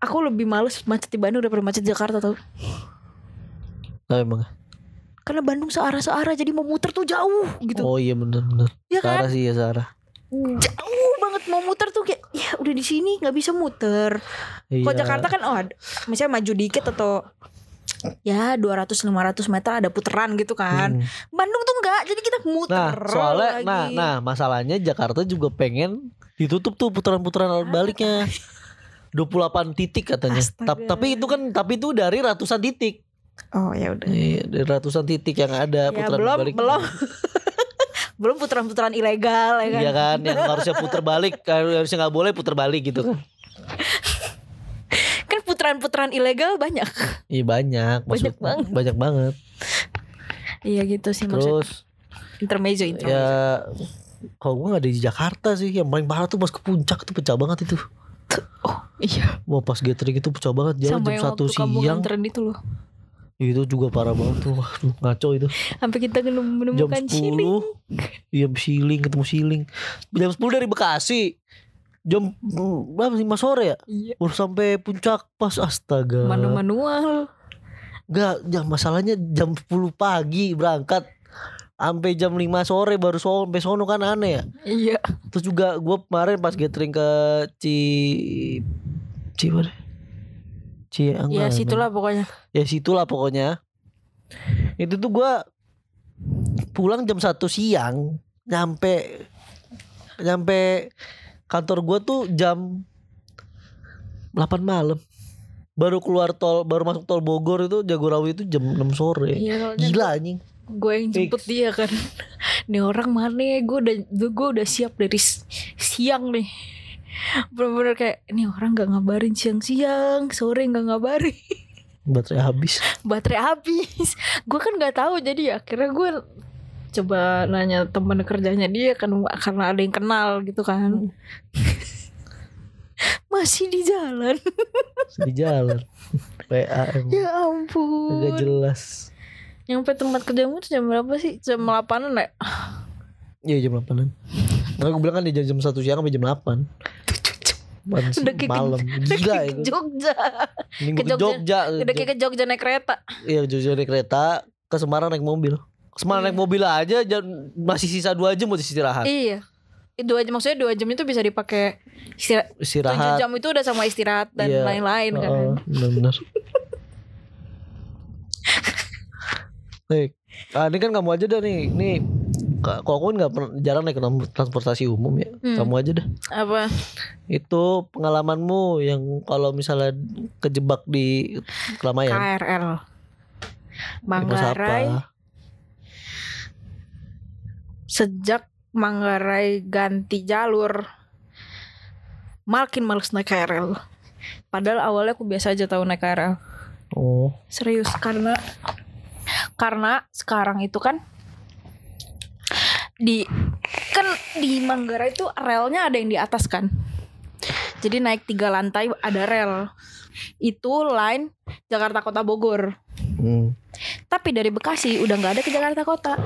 Aku lebih males macet di Bandung daripada macet di Jakarta tau. Nah, emang? Karena Bandung searah-searah Jadi mau muter tuh jauh gitu. Oh iya benar benar Ya kan? Sarah sih ya Sarah Jauh banget mau muter tuh kayak Ya udah di sini nggak bisa muter. Iya. Kalau Jakarta kan oh Misalnya maju dikit atau Ya 200-500 meter ada puteran gitu kan Hmm. Bandung tuh enggak Jadi kita muter Nah soalnya lagi. Nah nah masalahnya Jakarta juga pengen Ditutup tuh putaran-putaran baliknya 28 titik katanya Astaga. Tap- Tapi itu kan Tapi itu dari ratusan titik Oh ya udah Iya, dari ratusan titik yang ada Ya putaran belum balik. belum belum putaran-putaran ilegal ya kan. Iya kan, yang harusnya puter balik, kan harusnya nggak boleh puter balik gitu kan. Putaran-putaran ilegal banyak. Iya banyak, Banyak maksud- banget. banyak banget. Iya gitu sih maksud Terus intermezzo intermezzo. ya kalau gue nggak ada di Jakarta sih, yang paling parah tuh pas ke puncak tuh pecah banget itu. Oh iya. Wah pas gathering itu pecah banget jalan Sama jam yang satu waktu kamu siang. nganterin itu loh. Itu juga parah banget tuh, ngaco itu. Sampai kita Jam menemukan Ciling. 10 Iya siling ketemu siling. Jam 10 dari Bekasi. Jam berapa sih 5 sore ya? Iya. Baru sampai puncak pas astaga. Manu manual. Enggak, jam masalahnya jam 10 pagi berangkat sampai jam 5 sore baru so, sampai sono kan aneh ya. Iya. Terus juga gue kemarin pas gathering ke Ci Ci mana? Ci Ya situlah pokoknya. Ya situlah pokoknya. Itu tuh gua pulang jam 1 siang nyampe nyampe kantor gua tuh jam 8 malam. Baru keluar tol, baru masuk tol Bogor itu Jagorawi itu jam 6 sore. Iya Gila anjing. gue yang jemput Fix. dia kan. Nih orang mana ya? Gue udah gue udah siap dari siang nih. bener-bener kayak ini orang nggak ngabarin siang-siang sore nggak ngabarin Baterai habis. baterai habis gue kan nggak tahu jadi akhirnya gue coba nanya temen kerjanya dia kan karena ada yang kenal gitu kan masih di jalan Di jalan. PA emang. ya Agak ampun jelas. nyampe tempat kerjamu tuh jam berapa sih jam 8 ya Iya jam 8an. Nah, gue bilang kan di jam, jam 1 siang sampai jam 8. Ban- Udah kayak ke- malam. Gila ke itu. Jogja Minggu ke ke Jogja. Jogja. udah kayak ke Jogja naik kereta Iya Jogja naik kereta. Ke Semarang naik mobil. Ke Semarang naik mobil aja masih sisa 2 jam buat istirahat. iya dua jam maksudnya dua jam itu bisa dipakai istirahat Istirahat. jam itu udah sama istirahat dan Iya. lain-lain kan Heeh, benar-benar. Nih, ah, ini kan kamu aja dah nih. Nih, ka- kalau aku kan nggak pernah jarang naik tran- transportasi umum ya. Hmm. Kamu aja dah. apa Itu pengalamanmu yang kalau misalnya kejebak di keramaian. KRL Manggarai? Sejak Manggarai ganti jalur makin males naik KRL padahal awalnya aku biasa aja tahu naik KRL Oh, serius karena karena sekarang itu kan di kan di Manggarai itu relnya ada yang di atas kan? Jadi naik tiga lantai ada rel. Itu line Jakarta Kota Bogor. Hmm. tapi dari Bekasi udah nggak ada ke Jakarta Kota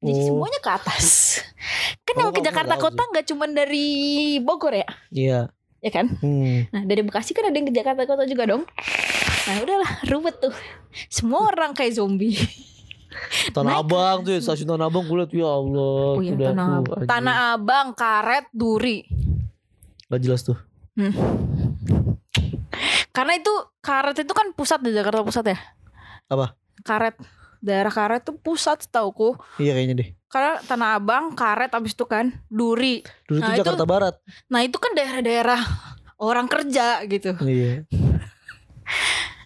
jadi Oh. semuanya ke atas kan Oh, yang ke Jakarta Kota nggak cuma dari Bogor ya Iya. ya kan Hmm. Nah dari Bekasi kan ada yang ke Jakarta Kota juga dong Nah udahlah rubet tuh Semua orang kayak zombie Tanah Naik Abang tuh stasiun Tanah Abang gue liat ya Allah. Oh iya Tanah tuh, Abang. Tanah Abang, Karet, Duri Gak jelas tuh. Hmm. Karena itu Karet itu kan pusat di Jakarta Pusat ya Apa? Karet Daerah Karet tuh pusat setauku Iya kayaknya deh. Karena Tanah Abang, Karet abis itu kan Duri Dulu Nah, itu- Jakarta Barat. Nah itu kan daerah-daerah orang kerja gitu Iya.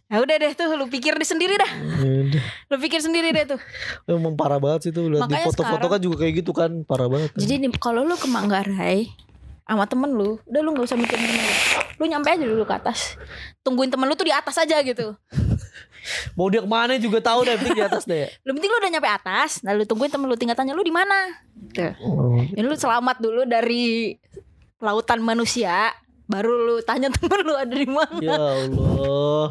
Ya udah deh tuh lu pikir di sendiri dah Udah. Lu pikir sendiri deh tuh Emang parah banget sih tuh lihat di foto-foto kan juga kayak gitu kan parah banget. kan. Jadi nih kalau lu ke Manggarai sama temen lu, udah lu nggak usah mikirin temen lu. Lu nyampe aja dulu ke atas. Tungguin temen lu tuh di atas aja gitu. Mau dia ke mana juga tahu deh penting di atas deh. Lu penting lu udah nyampe atas, nah lu tungguin temen lu tinggal tanya lu di mana. Tuh. Oh, Ya lu selamat dulu dari lautan manusia, baru lu tanya temen lu ada di mana. ya Allah.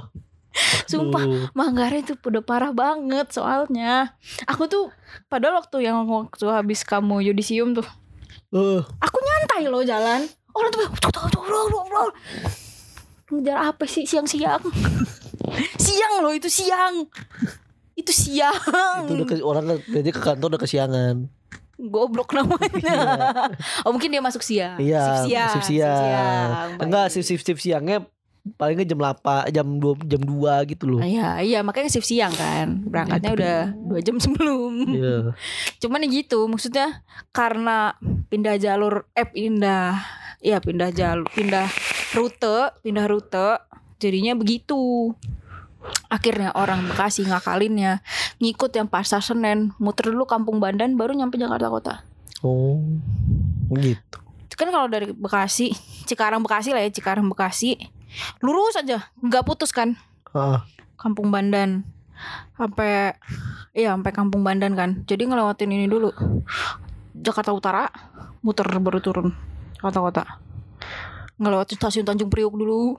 Sumpah, Aduh. Manggarai tuh udah parah banget soalnya. Aku tuh padahal waktu yang waktu habis kamu yudisium tuh, Eh, aku nyantai loh jalan. Orang tuh ngejar apa sih siang-siang? siang loh itu siang. Itu siang. itu udah ke, orang dia ke kantor udah kesiangan. Goblok namanya. oh mungkin dia masuk siang. Iya, siang. shift siang. Baik. Enggak, shift shift shift siangnya palingnya jam 8, jam 2 jam 2 gitu loh. Iya, iya makanya shift siang kan. Berangkatnya udah dua jam sebelum. Iya. Cuman ya gitu, maksudnya karena pindah jalur eh pindah ya pindah jalur, pindah rute, pindah rute, jadinya begitu. Akhirnya orang Bekasi ngakalinnya ngikut yang pasar Senen, muter dulu Kampung Bandan baru nyampe Jakarta Kota. Oh. Gitu. Kan kalau dari Bekasi, Cikarang Bekasi lah ya, Cikarang Bekasi, lurus aja, nggak putus kan Ah, Kampung Bandan. Sampai iya sampai Kampung Bandan kan. Jadi ngelewatin ini dulu. Jakarta Utara, muter baru turun Jakarta Kota. Ngelewatin stasiun Tanjung Priok dulu.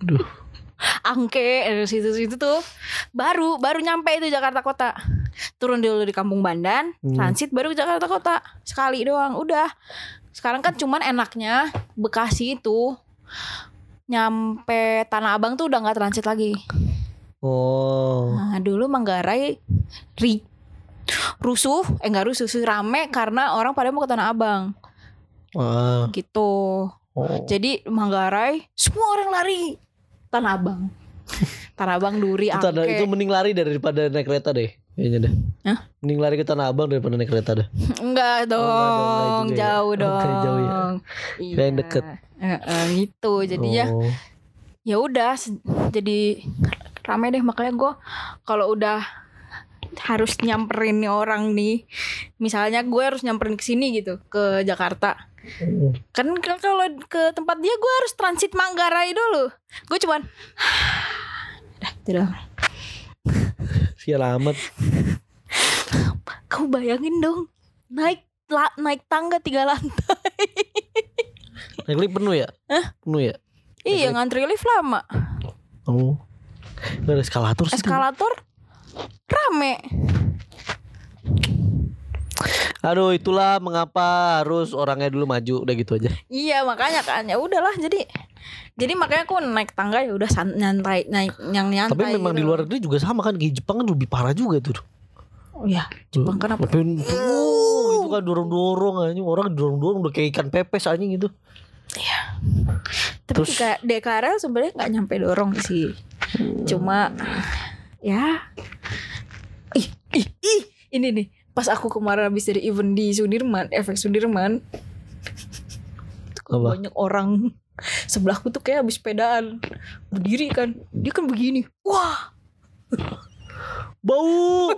Duh. Angke dari situ-situ tuh baru baru nyampe itu Jakarta Kota. Turun dulu di Kampung Bandan, Hmm. transit baru ke Jakarta Kota. Sekali doang, udah. Sekarang kan cuman enaknya Bekasi itu nyampe Tanah Abang tuh udah nggak transit lagi. Oh. Nah, dulu Manggarai ri rusuh, eh enggak rusuh, sih, rame karena orang pada mau ke Tanah Abang Ah. gitu. Oh. Jadi Manggarai semua orang lari Tanah Abang. Tanah Abang Duri Itu, ada, itu mending lari daripada naik kereta deh. Kayaknya deh. Hah? Mending lari ke Tanah Abang daripada naik kereta deh. Enggak dong, enggak dong, enggak juga ya. jauh Oh, dong. kayak jauh ya. Iya. Yang deket. Eh, eh, gitu. Jadinya Oh. ya udah se- jadi rame deh makanya gue kalau udah harus nyamperin nih orang nih. Misalnya gue harus nyamperin ke sini gitu ke Jakarta. Kan kan kalau ke tempat dia gue harus transit Manggarai dulu. Gue cuman Dah, itu doang. Sial amat. Kau bayangin dong naik la- naik tangga tiga lantai. Naik lift penuh ya? Penuh ya? iya ngantri lift lama. Oh. Gak ada eskalator sih. Eskalator rame. Aduh itulah mengapa harus orangnya dulu maju udah gitu aja. Iya makanya kan ya udahlah jadi jadi makanya aku naik tangga ya udah nyantai naik yang nyantai. Tapi memang gitu. di luar negeri juga sama kan kayak Jepang kan lebih parah juga tuh. Oh iya Jepang kenapa? Ngapain oh, itu kan dorong-dorong anjing orang dorong-dorong udah kayak ikan pepes anjing gitu. Tapi Terus- kayak DKRL sebenarnya nggak nyampe dorong sih. Cuma ya ih, ih, ih, ini nih pas aku kemarin habis dari event di Sudirman, efek Sudirman. Apa? banyak orang sebelahku tuh kayak habis sepedaan berdiri kan dia kan begini wah Bau.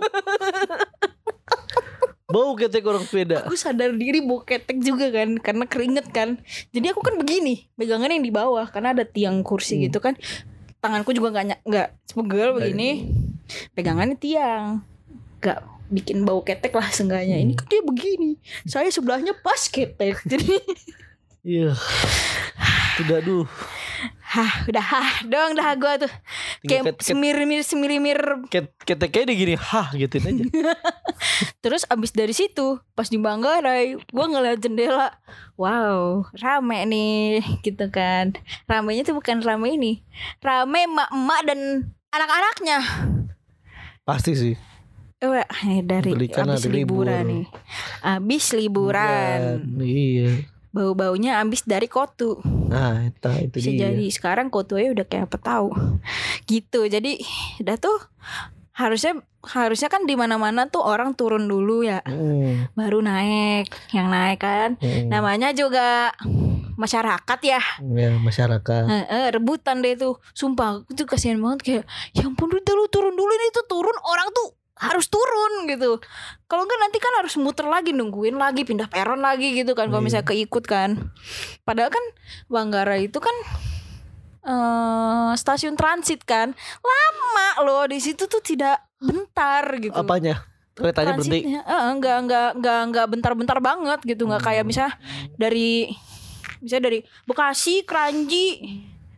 Bau ketek orang sepeda. aku sadar diri bawa ketek juga kan karena keringet kan jadi aku kan begini pegangan yang di bawah karena ada tiang kursi Hmm. gitu kan tanganku juga nggak nggak sepegel begini pegangannya tiang nggak bikin bau ketek lah seenggaknya ini Hmm. kan dia begini saya sebelahnya pas ketek jadi Iya. Tidak duh. Hah udah hah dong dah gua tuh kayak semirimir ket- keteknya dia gini, hah gituin aja. Terus abis dari situ pas di Manggarai gue ngeliat jendela Wow rame nih gitu kan Ramenya tuh bukan rame ini Rame emak-emak dan anak-anaknya Pasti sih. Eh, eh, dari Belikan abis liburan libur. nih Abis liburan Iya. Bau-baunya abis dari kotu. Nah, itu itu Bisa dia. jadi. Sekarang kotunya udah kayak apa tahu Gitu. Jadi udah tuh harusnya harusnya kan di mana-mana tuh orang turun dulu ya. Hmm, baru naik. Yang naik kan. Hmm. namanya juga masyarakat ya. Ya, masyarakat. Heeh, rebutan deh tuh. Sumpah tuh kasihan banget. Kayak ya ampun udah lu turun dulu. Ini tuh turun orang tuh harus turun gitu kalau enggak nanti kan harus muter lagi nungguin lagi pindah peron lagi gitu kan kalau Iya. misalnya keikut kan padahal kan Banggara itu kan eh stasiun transit kan lama loh di situ tuh tidak bentar gitu Apanya? Keretanya berhenti. transitnya eh, enggak enggak enggak enggak bentar-bentar banget gitu enggak kayak Hmm. misalnya dari misalnya dari Bekasi Keranji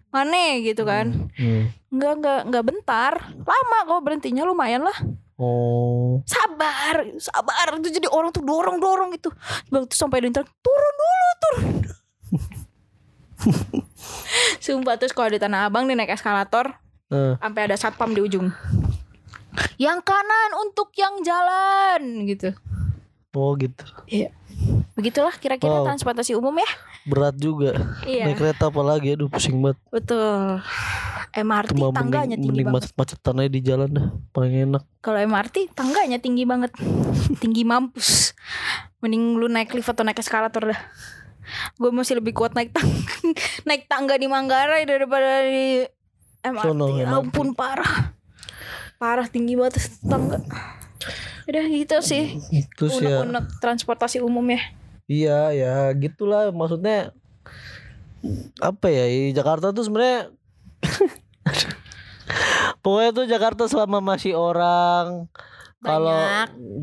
mana gitu kan Hmm. enggak enggak enggak bentar lama kok berhentinya lumayan lah Oh. sabar sabar itu jadi orang tuh dorong dorong gitu bang tuh sampai di turun dulu turun Sumpah terus kalau di Tanah Abang nih naik eskalator Eh, sampai ada satpam di ujung. Yang kanan untuk yang jalan gitu. oh gitu. Iya. Begitulah kira-kira Wow. transportasi umum ya. Berat juga. Iya. Naik kereta apalagi aduh pusing banget. Betul. MRT Cuma tangganya mending, tinggi mending banget. macet-macetan aja di jalan dah. Paling enak. Kalau MRT tangganya tinggi banget. tinggi mampus. Mending lu naik lift atau naik eskalator dah. Gue masih lebih kuat naik tangga, naik tangga di Manggarai daripada di MRT. Sono, Ya MRT. ampun parah. Parah tinggi banget tangga. Udah gitu sih. Terus ya Unek-unek transportasi umum ya. Iya ya gitulah. Maksudnya apa ya Jakarta tuh sebenarnya pokoknya tuh Jakarta selama masih orang kalau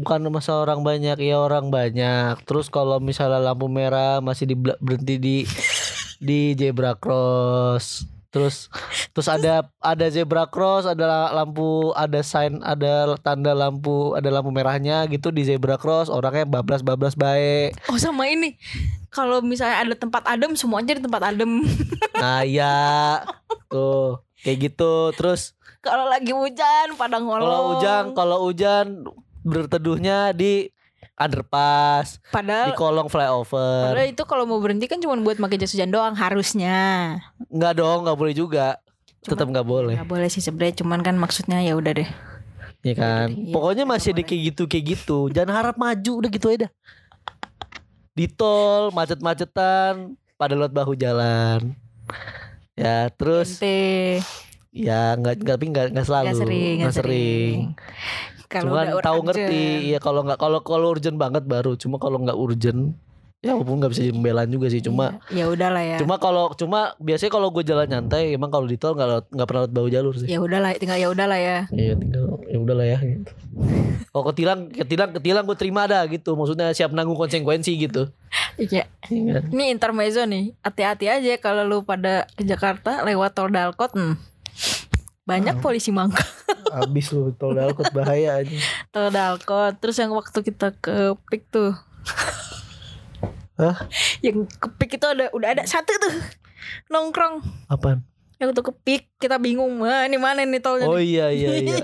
bukan masa orang banyak ya orang banyak. Terus kalau misalnya lampu merah masih di berhenti di di zebra cross terus terus ada ada zebra cross ada lampu ada sign ada tanda lampu ada lampu merahnya gitu di zebra cross orangnya bablas bablas baik Oh sama ini. Kalau misalnya ada tempat adem semuanya di tempat adem. Nah iya Tuh Kayak gitu Terus Kalau lagi hujan pada ngolong. kalau hujan Kalau hujan Berteduhnya di Underpass Di Padahal kolong flyover. Padahal itu kalau mau berhenti kan cuma buat pakai jas hujan doang harusnya. Enggak dong nggak boleh juga. Tetap nggak boleh. Gak boleh sih sebenarnya cuman kan maksudnya ya udah deh. Ya kan? Iya, Pokoknya masih ada kayak gitu Kayak gitu. Jangan harap maju Udah gitu aja dah. Di tol Macet-macetan Pada lewat bahu jalan. Ya terus Ente. Ya nggak nggak tapi nggak nggak selalu. Gak sering, nggak gak sering. Kalau Cuman tahu urgent. ngerti. Ya kalau nggak kalau kalau urgent banget baru. Cuma kalau nggak urgent ya walaupun nggak bisa jadi pembelaan juga sih. Cuma Iya, ya udahlah ya. cuma kalau cuma biasanya kalau gue jalan nyantai emang kalau di tol nggak nggak pernah lewat bawah jalur sih. ya udahlah, tinggal ya udahlah ya. Iya tinggal ya udahlah ya gitu. Kalau ketilang ketilang ketilang gue terima dah gitu. Maksudnya siap nanggung konsekuensi gitu. Iya. Iya kan? Ini intermezzo nih. Hati-hati aja kalau lu pada ke Jakarta lewat tol Dalkot. Hmm. Banyak polisi mangka Abis lu tol dalkot bahaya aja. tol Dalkot. Terus yang waktu kita ke Pik tuh. Hah? Yang ke Pik itu ada udah ada satu tuh nongkrong. Apaan? Yang waktu ke Pik kita bingung, wah ini mana nih tolnya? Oh nih?" iya iya iya.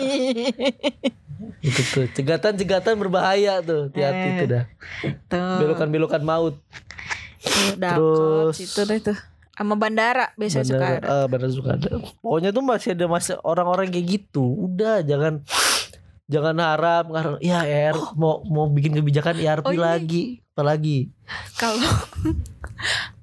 itu tuh cegatan-cegatan berbahaya tuh. Hati-hati Eh. tuh dah. Belokan-belokan maut. Tuh, Dalkot Terus- itu deh tuh. Sama bandara biasanya suka Bandara, ada. ah, bandara suka ada. Pokoknya tuh masih ada masih orang-orang kayak gitu. Udah jangan jangan harap ngarep ya er mau mau bikin kebijakan IRP Oh, iya. lagi apalagi Kalau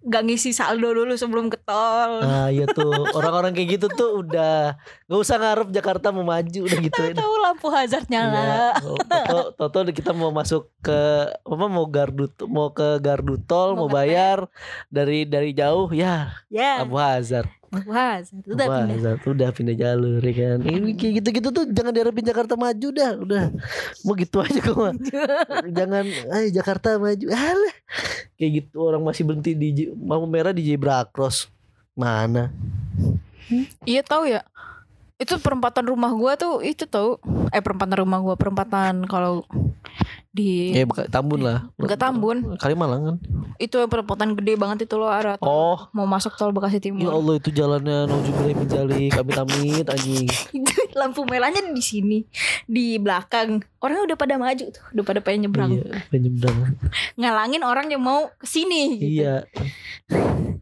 nggak ngisi saldo dulu sebelum ke tol. nah iya tuh orang-orang kayak gitu tuh udah nggak usah ngarep Jakarta mau maju udah gitu ya Tahu lampu hazard nyala. Iya. Toto, Toto kita mau masuk ke apa mau gardu mau ke gardu tol Mau mau, bayar dari dari jauh ya Ya, lampu hazard hazard. Udah pindah. hazard udah pindah jalur ya kan ini kayak gitu-gitu tuh jangan diharapin Jakarta maju dah udah mau gitu aja kok mah. jangan ayo Jakarta maju alah kayak gitu orang masih berhenti di lampu merah di zebra cross mana Iya tahu ya. Itu perempatan rumah gua tuh itu tahu. Eh perempatan rumah gua perempatan kalau di ya bukan Tambun lah. Bukan Tambun. Kalimalang kan? Itu perempatan gede banget itu loh arah oh. Mau masuk tol Bekasi Ya Timur. Allah itu jalannya Nuju min jalik Amit-amit anjing lampu merahnya di sini, di belakang. Orangnya udah pada maju tuh, udah pada pengen nyebrang. Iya penyebrang Ngalangin orang yang mau ke sini gitu. Iya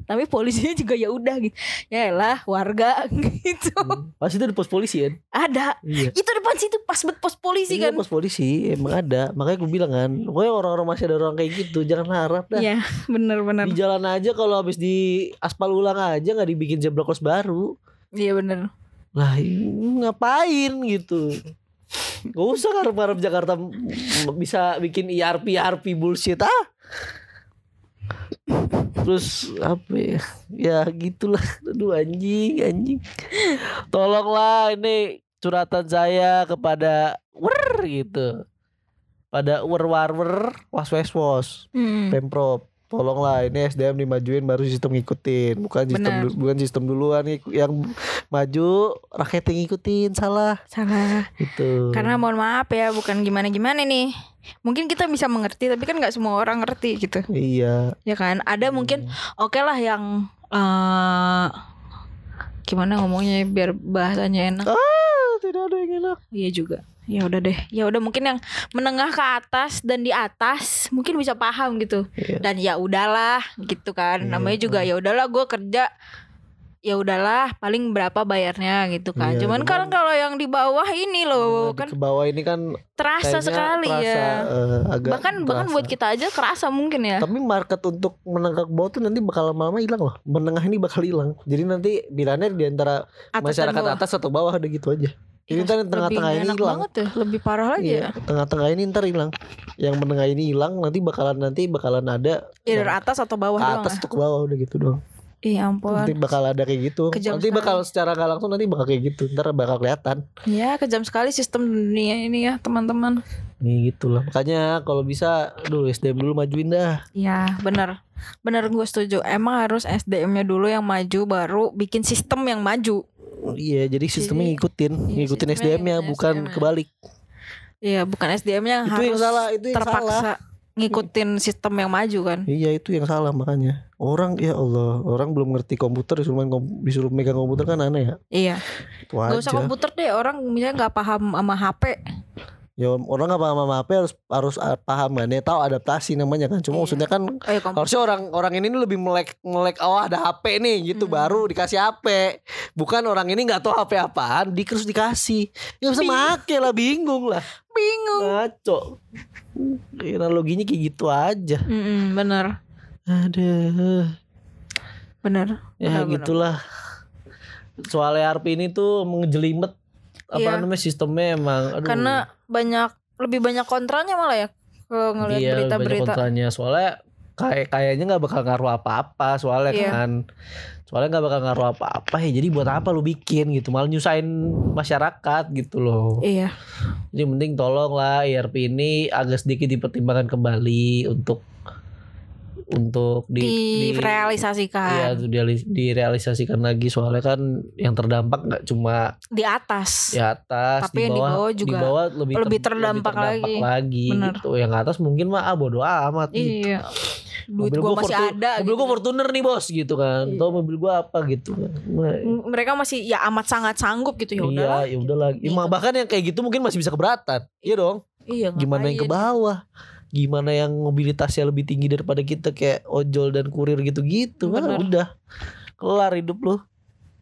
Tapi polisinya juga ya udah gitu. Ya elah warga gitu. Pas itu di pos polisi kan Ada. Iya Itu depan situ pas bet pos polisi Iya kan. pos polisi Emang ada Makanya gue bilang kan Pokoknya orang-orang masih ada orang kayak gitu Jangan harap dah Iya, bener-bener. Di jalan aja kalau habis di aspal ulang aja nggak dibikin zebra cross baru Iya bener. Lah ngapain gitu? Gak usah ngarep-ngarep Jakarta bisa bikin IRP IRP bullshit ah. Terus apa ya? Ya gitulah. Aduh anjing anjing. Tolonglah ini curhatan saya kepada Wer gitu. Pada wer war wer Was was was Hmm. Pemprov tolonglah ini SDM dimajuin baru sistem ngikutin bukan sistem du- bukan sistem duluan yang maju rakyat yang ngikutin salah Salah. itu Karena mohon maaf ya, bukan gimana-gimana nih. Mungkin kita bisa mengerti, tapi kan nggak semua orang ngerti gitu. iya Ya kan? Ada mungkin oke lah yang eh gimana ngomongnya biar bahasanya enak. ah tidak ada yang enak Iya juga. Ya udah deh. Ya udah mungkin yang menengah ke atas dan di atas mungkin bisa paham gitu. Iya. Dan ya udahlah gitu kan. Iya. Namanya juga ya udahlah gue kerja ya udahlah paling berapa bayarnya gitu kan. Iya, cuman kan kalau yang di bawah ini loh Nah, kan ke bawah ini kan terasa sekali terasa, ya. eh, agak Bahkan bahkan terasa. buat kita aja kerasa mungkin ya. tapi market untuk menengah ke bawah tuh nanti bakal lama-lama hilang loh menengah ini bakal hilang jadi nanti bilangnya di antara Atas masyarakat atas atau bawah udah gitu aja Iya, jadi ntar yang tengah-tengah ini hilang banget ya, lebih parah lagi Iya, ya. tengah-tengah ini ntar hilang. Yang menengah ini hilang, nanti bakalan nanti bakalan ada Ya dari atas atau bawah ke doang. atas ya? tuh ke bawah udah gitu doang. Iya ampun. Nanti bakal ada kayak gitu. Kejam nanti sekali. bakal secara nggak langsung nanti bakal kayak gitu. Ntar bakal kelihatan. Ya kejam sekali sistem dunia ini ya teman-teman. Nih gitu lah. Makanya kalau bisa, aduh SDM dulu majuin dah. Ya benar. Benar gue setuju. Emang harus SDM-nya dulu yang maju baru bikin sistem yang maju. Iya, jadi sistemnya Jadi, ngikutin, iya, ngikutin SDM-nya bukan SDM-nya. kebalik. Iya, bukan SDM-nya yang Itu harus yang salah, itu yang terpaksa salah. ngikutin sistem yang maju kan. Iya itu yang salah makanya. Orang ya Allah, orang belum ngerti komputer disuruh main disuruh megang komputer kan aneh ya. Iya. Itu Gak usah aja. komputer deh. Orang misalnya nggak paham sama HP. Ya orang nggak paham sama HP harus harus ah, paham kan. Ya tahu adaptasi namanya kan. Cuma Iya. maksudnya kan Oh ya komputer. harusnya orang orang ini lebih melek melek oh ada HP nih gitu Hmm. baru dikasih HP. Bukan orang ini nggak tahu HP apaan, di terus dikasih. Ya bisa make lah bingung lah. Bingung. Ngaco. Analoginya kayak gitu aja. Mm-mm, bener. Aduh. Bener. Ya Bener, bener. gitulah. Soal ERP ini tuh mengejelimet apa Iya. namanya sistemnya emang aduh. Karena banyak lebih banyak kontranya malah ya kalau ngelihat Iya, berita-berita. kontranya soalnya kayak kayaknya nggak bakal ngaruh apa-apa soalnya Iya. kan soalnya nggak bakal ngaruh apa-apa ya jadi buat apa lu bikin gitu malah nyusahin masyarakat gitu loh Iya. jadi mending tolong lah IRP ini agak sedikit dipertimbangkan kembali untuk untuk di, di- Direalisasikan Iya, tuh dialis- direalisasikan lagi soalnya kan yang terdampak nggak cuma di atas. di atas, Tapi yang di bawah juga di bawah lebih, lebih ter- terdampak lagi. lagi Bener. gitu. Yang atas mungkin mah ah bodo amat. gitu. Iya. Duit Mobil gua gua masih Fortu- ada Mobil gitu. gua Fortuner nih bos gitu kan. Iya. Tahu mobil gua apa gitu kan. Mereka masih ya amat sangat sanggup gitu ya iya, ya udahlah. Ya, Gitu. bahkan yang kayak gitu mungkin masih bisa keberatan. Iya dong. Iya, Gimana yang ke bawah? Gimana yang mobilitasnya lebih tinggi daripada kita kayak ojol dan kurir gitu-gitu kan Bener. udah. Kelar hidup lu.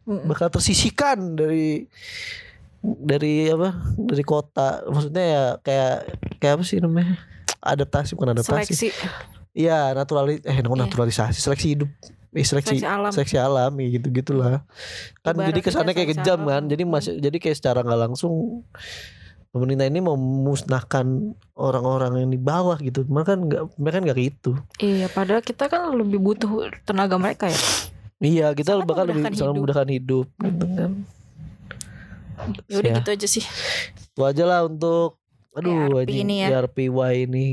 Mm-mm. bakal tersisihkan dari dari apa? Dari kota. Maksudnya ya kayak kayak apa sih namanya? Adaptasi bukan adaptasi. Seleksi, iya naturalis eh Iya. naturalisasi. Seleksi hidup. Eh, seleksi seleksi alam. seleksi alam ya gitu gitulah kan Ibaratnya jadi kesannya kayak kejam alam. kan. Jadi masih jadi kayak secara nggak langsung pemerintah ini mau memusnahkan orang-orang yang di bawah gitu mereka kan nggak mereka kan nggak gitu Iya, padahal kita kan lebih butuh tenaga mereka ya. iya kita Sangat bakal lebih sangat hidup. memudahkan hidup gitu kan Ya udah Ya. gitu aja sih. itu aja lah untuk aduh YRP anjing, ini ya. Ini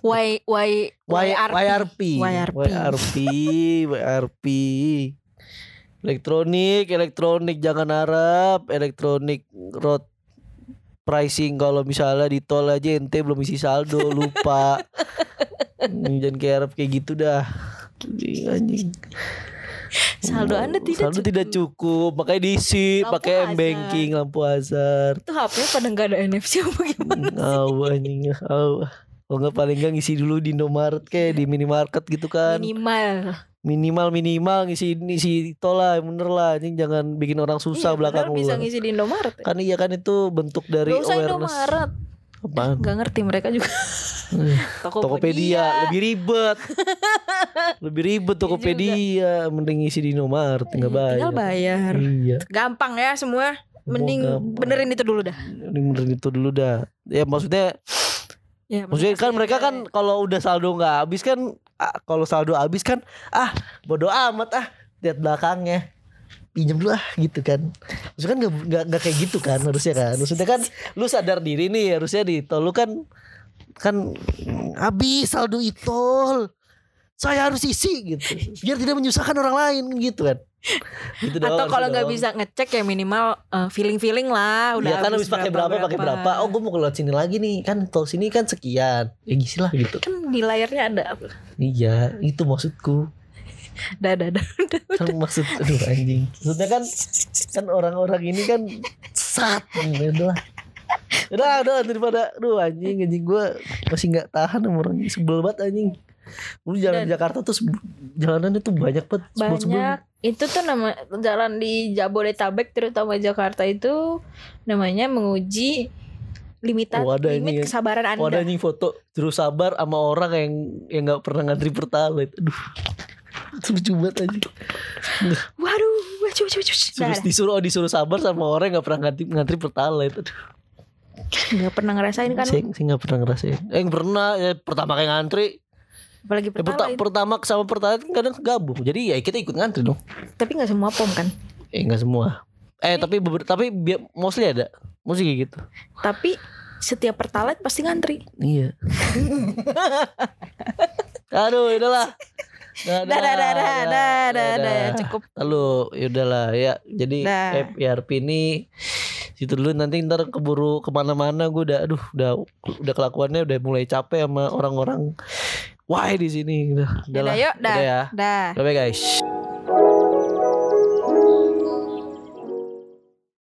Y Y Y, YRP. YRP YRP. YRP YRP elektronik elektronik jangan harap elektronik road pricing kalau misalnya di tol aja ente belum isi saldo lupa Hmm, jangan kayak kayak gitu dah Anjing, anjing Saldo Anda tidak saldo cukup. tidak cukup makanya diisi pakai hazard. banking lampu hazard Itu HP-nya pada nggak ada NFC apa gimana? Aw anjing aw. Kalau nggak paling nggak ngisi dulu di Indomaret kayak di minimarket gitu kan. Minimal. Minimal minimal ngisi ngisi tol lah bener lah anjing jangan bikin orang susah Iya, belakang lu. bisa ngisi di Indomaret. Ya. Kan iya kan itu bentuk dari Gak usah awareness. Indomaret. Apaan? Gak ngerti mereka juga. Tokopedia lebih ribet. lebih ribet Tokopedia mending ngisi di Indomaret nggak bayar. Tinggal bayar. Iya. Gampang ya semua. Mending gampang. benerin itu dulu dah. Mending benerin itu dulu dah. Ya maksudnya Ya, Maksudnya kan mereka ya. kan kalau udah saldo nggak habis kan ah, kalau saldo habis kan ah bodoh amat ah lihat belakangnya. Pinjam dulu ah gitu kan. Maksudnya kan nggak nggak kayak gitu kan harusnya kan. Maksudnya kan lu sadar diri nih harusnya di tol lu kan kan habis saldo itol saya harus isi gitu biar tidak menyusahkan orang lain kan gitu kan gitu Atau harusnya kalau nggak bisa ngecek ya minimal feeling feeling lah. Udah Iya kan habis pakai berapa pakai berapa oh gue mau keluar sini lagi nih kan tol sini kan sekian ya gisi lah gitu kan di layarnya ada apa? Iya, itu maksudku. Dah, dah, dah. Kan maksud aduh anjing. Maksudnya kan kan orang-orang ini kan sat ya udah. Udah, udah daripada aduh anjing anjing gua masih nggak tahan sama orang sebel banget anjing. Lu jalan di Dan- Jakarta tuh jalanannya tuh banyak banget banyak itu tuh nama jalan di Jabodetabek terutama Jakarta itu namanya menguji limitan Oh, ada ini limit ya. kesabaran anda Oh, ada anjing foto terus sabar sama orang yang yang nggak pernah ngantri pertalite. Aduh. Lucu banget anjing. waduh waduh waduh waduh Suruh, disuruh oh, disuruh sabar sama orang yang nggak pernah ngantri ngantri pertalite. Aduh. nggak pernah ngerasain kan Saya, saya gak pernah ngerasain Eh pernah ya Pertama kayak ngantri apalagi ya, perta- pertalite Pertama sama pertama kan kadang gabung. Jadi ya kita ikut ngantri dong. Tapi nggak semua pom kan? Eh gak semua. Eh tapi beber- tapi bi- mostly ada. Mostly kayak gitu. Tapi setiap pertalite pasti ngantri. Iya. Aduh udahlah. Dah, dah dah dah dah dah dah dah cukup. Lalu yaudahlah ya. Jadi. FYRP ini Situ dulu. Nanti ntar keburu ke mana-mana gue udah aduh udah udah kelakuannya udah mulai capek sama orang-orang why di sini? Udah Udah, udahlah. yuk, dah. udah ya. Dah. Bye bye guys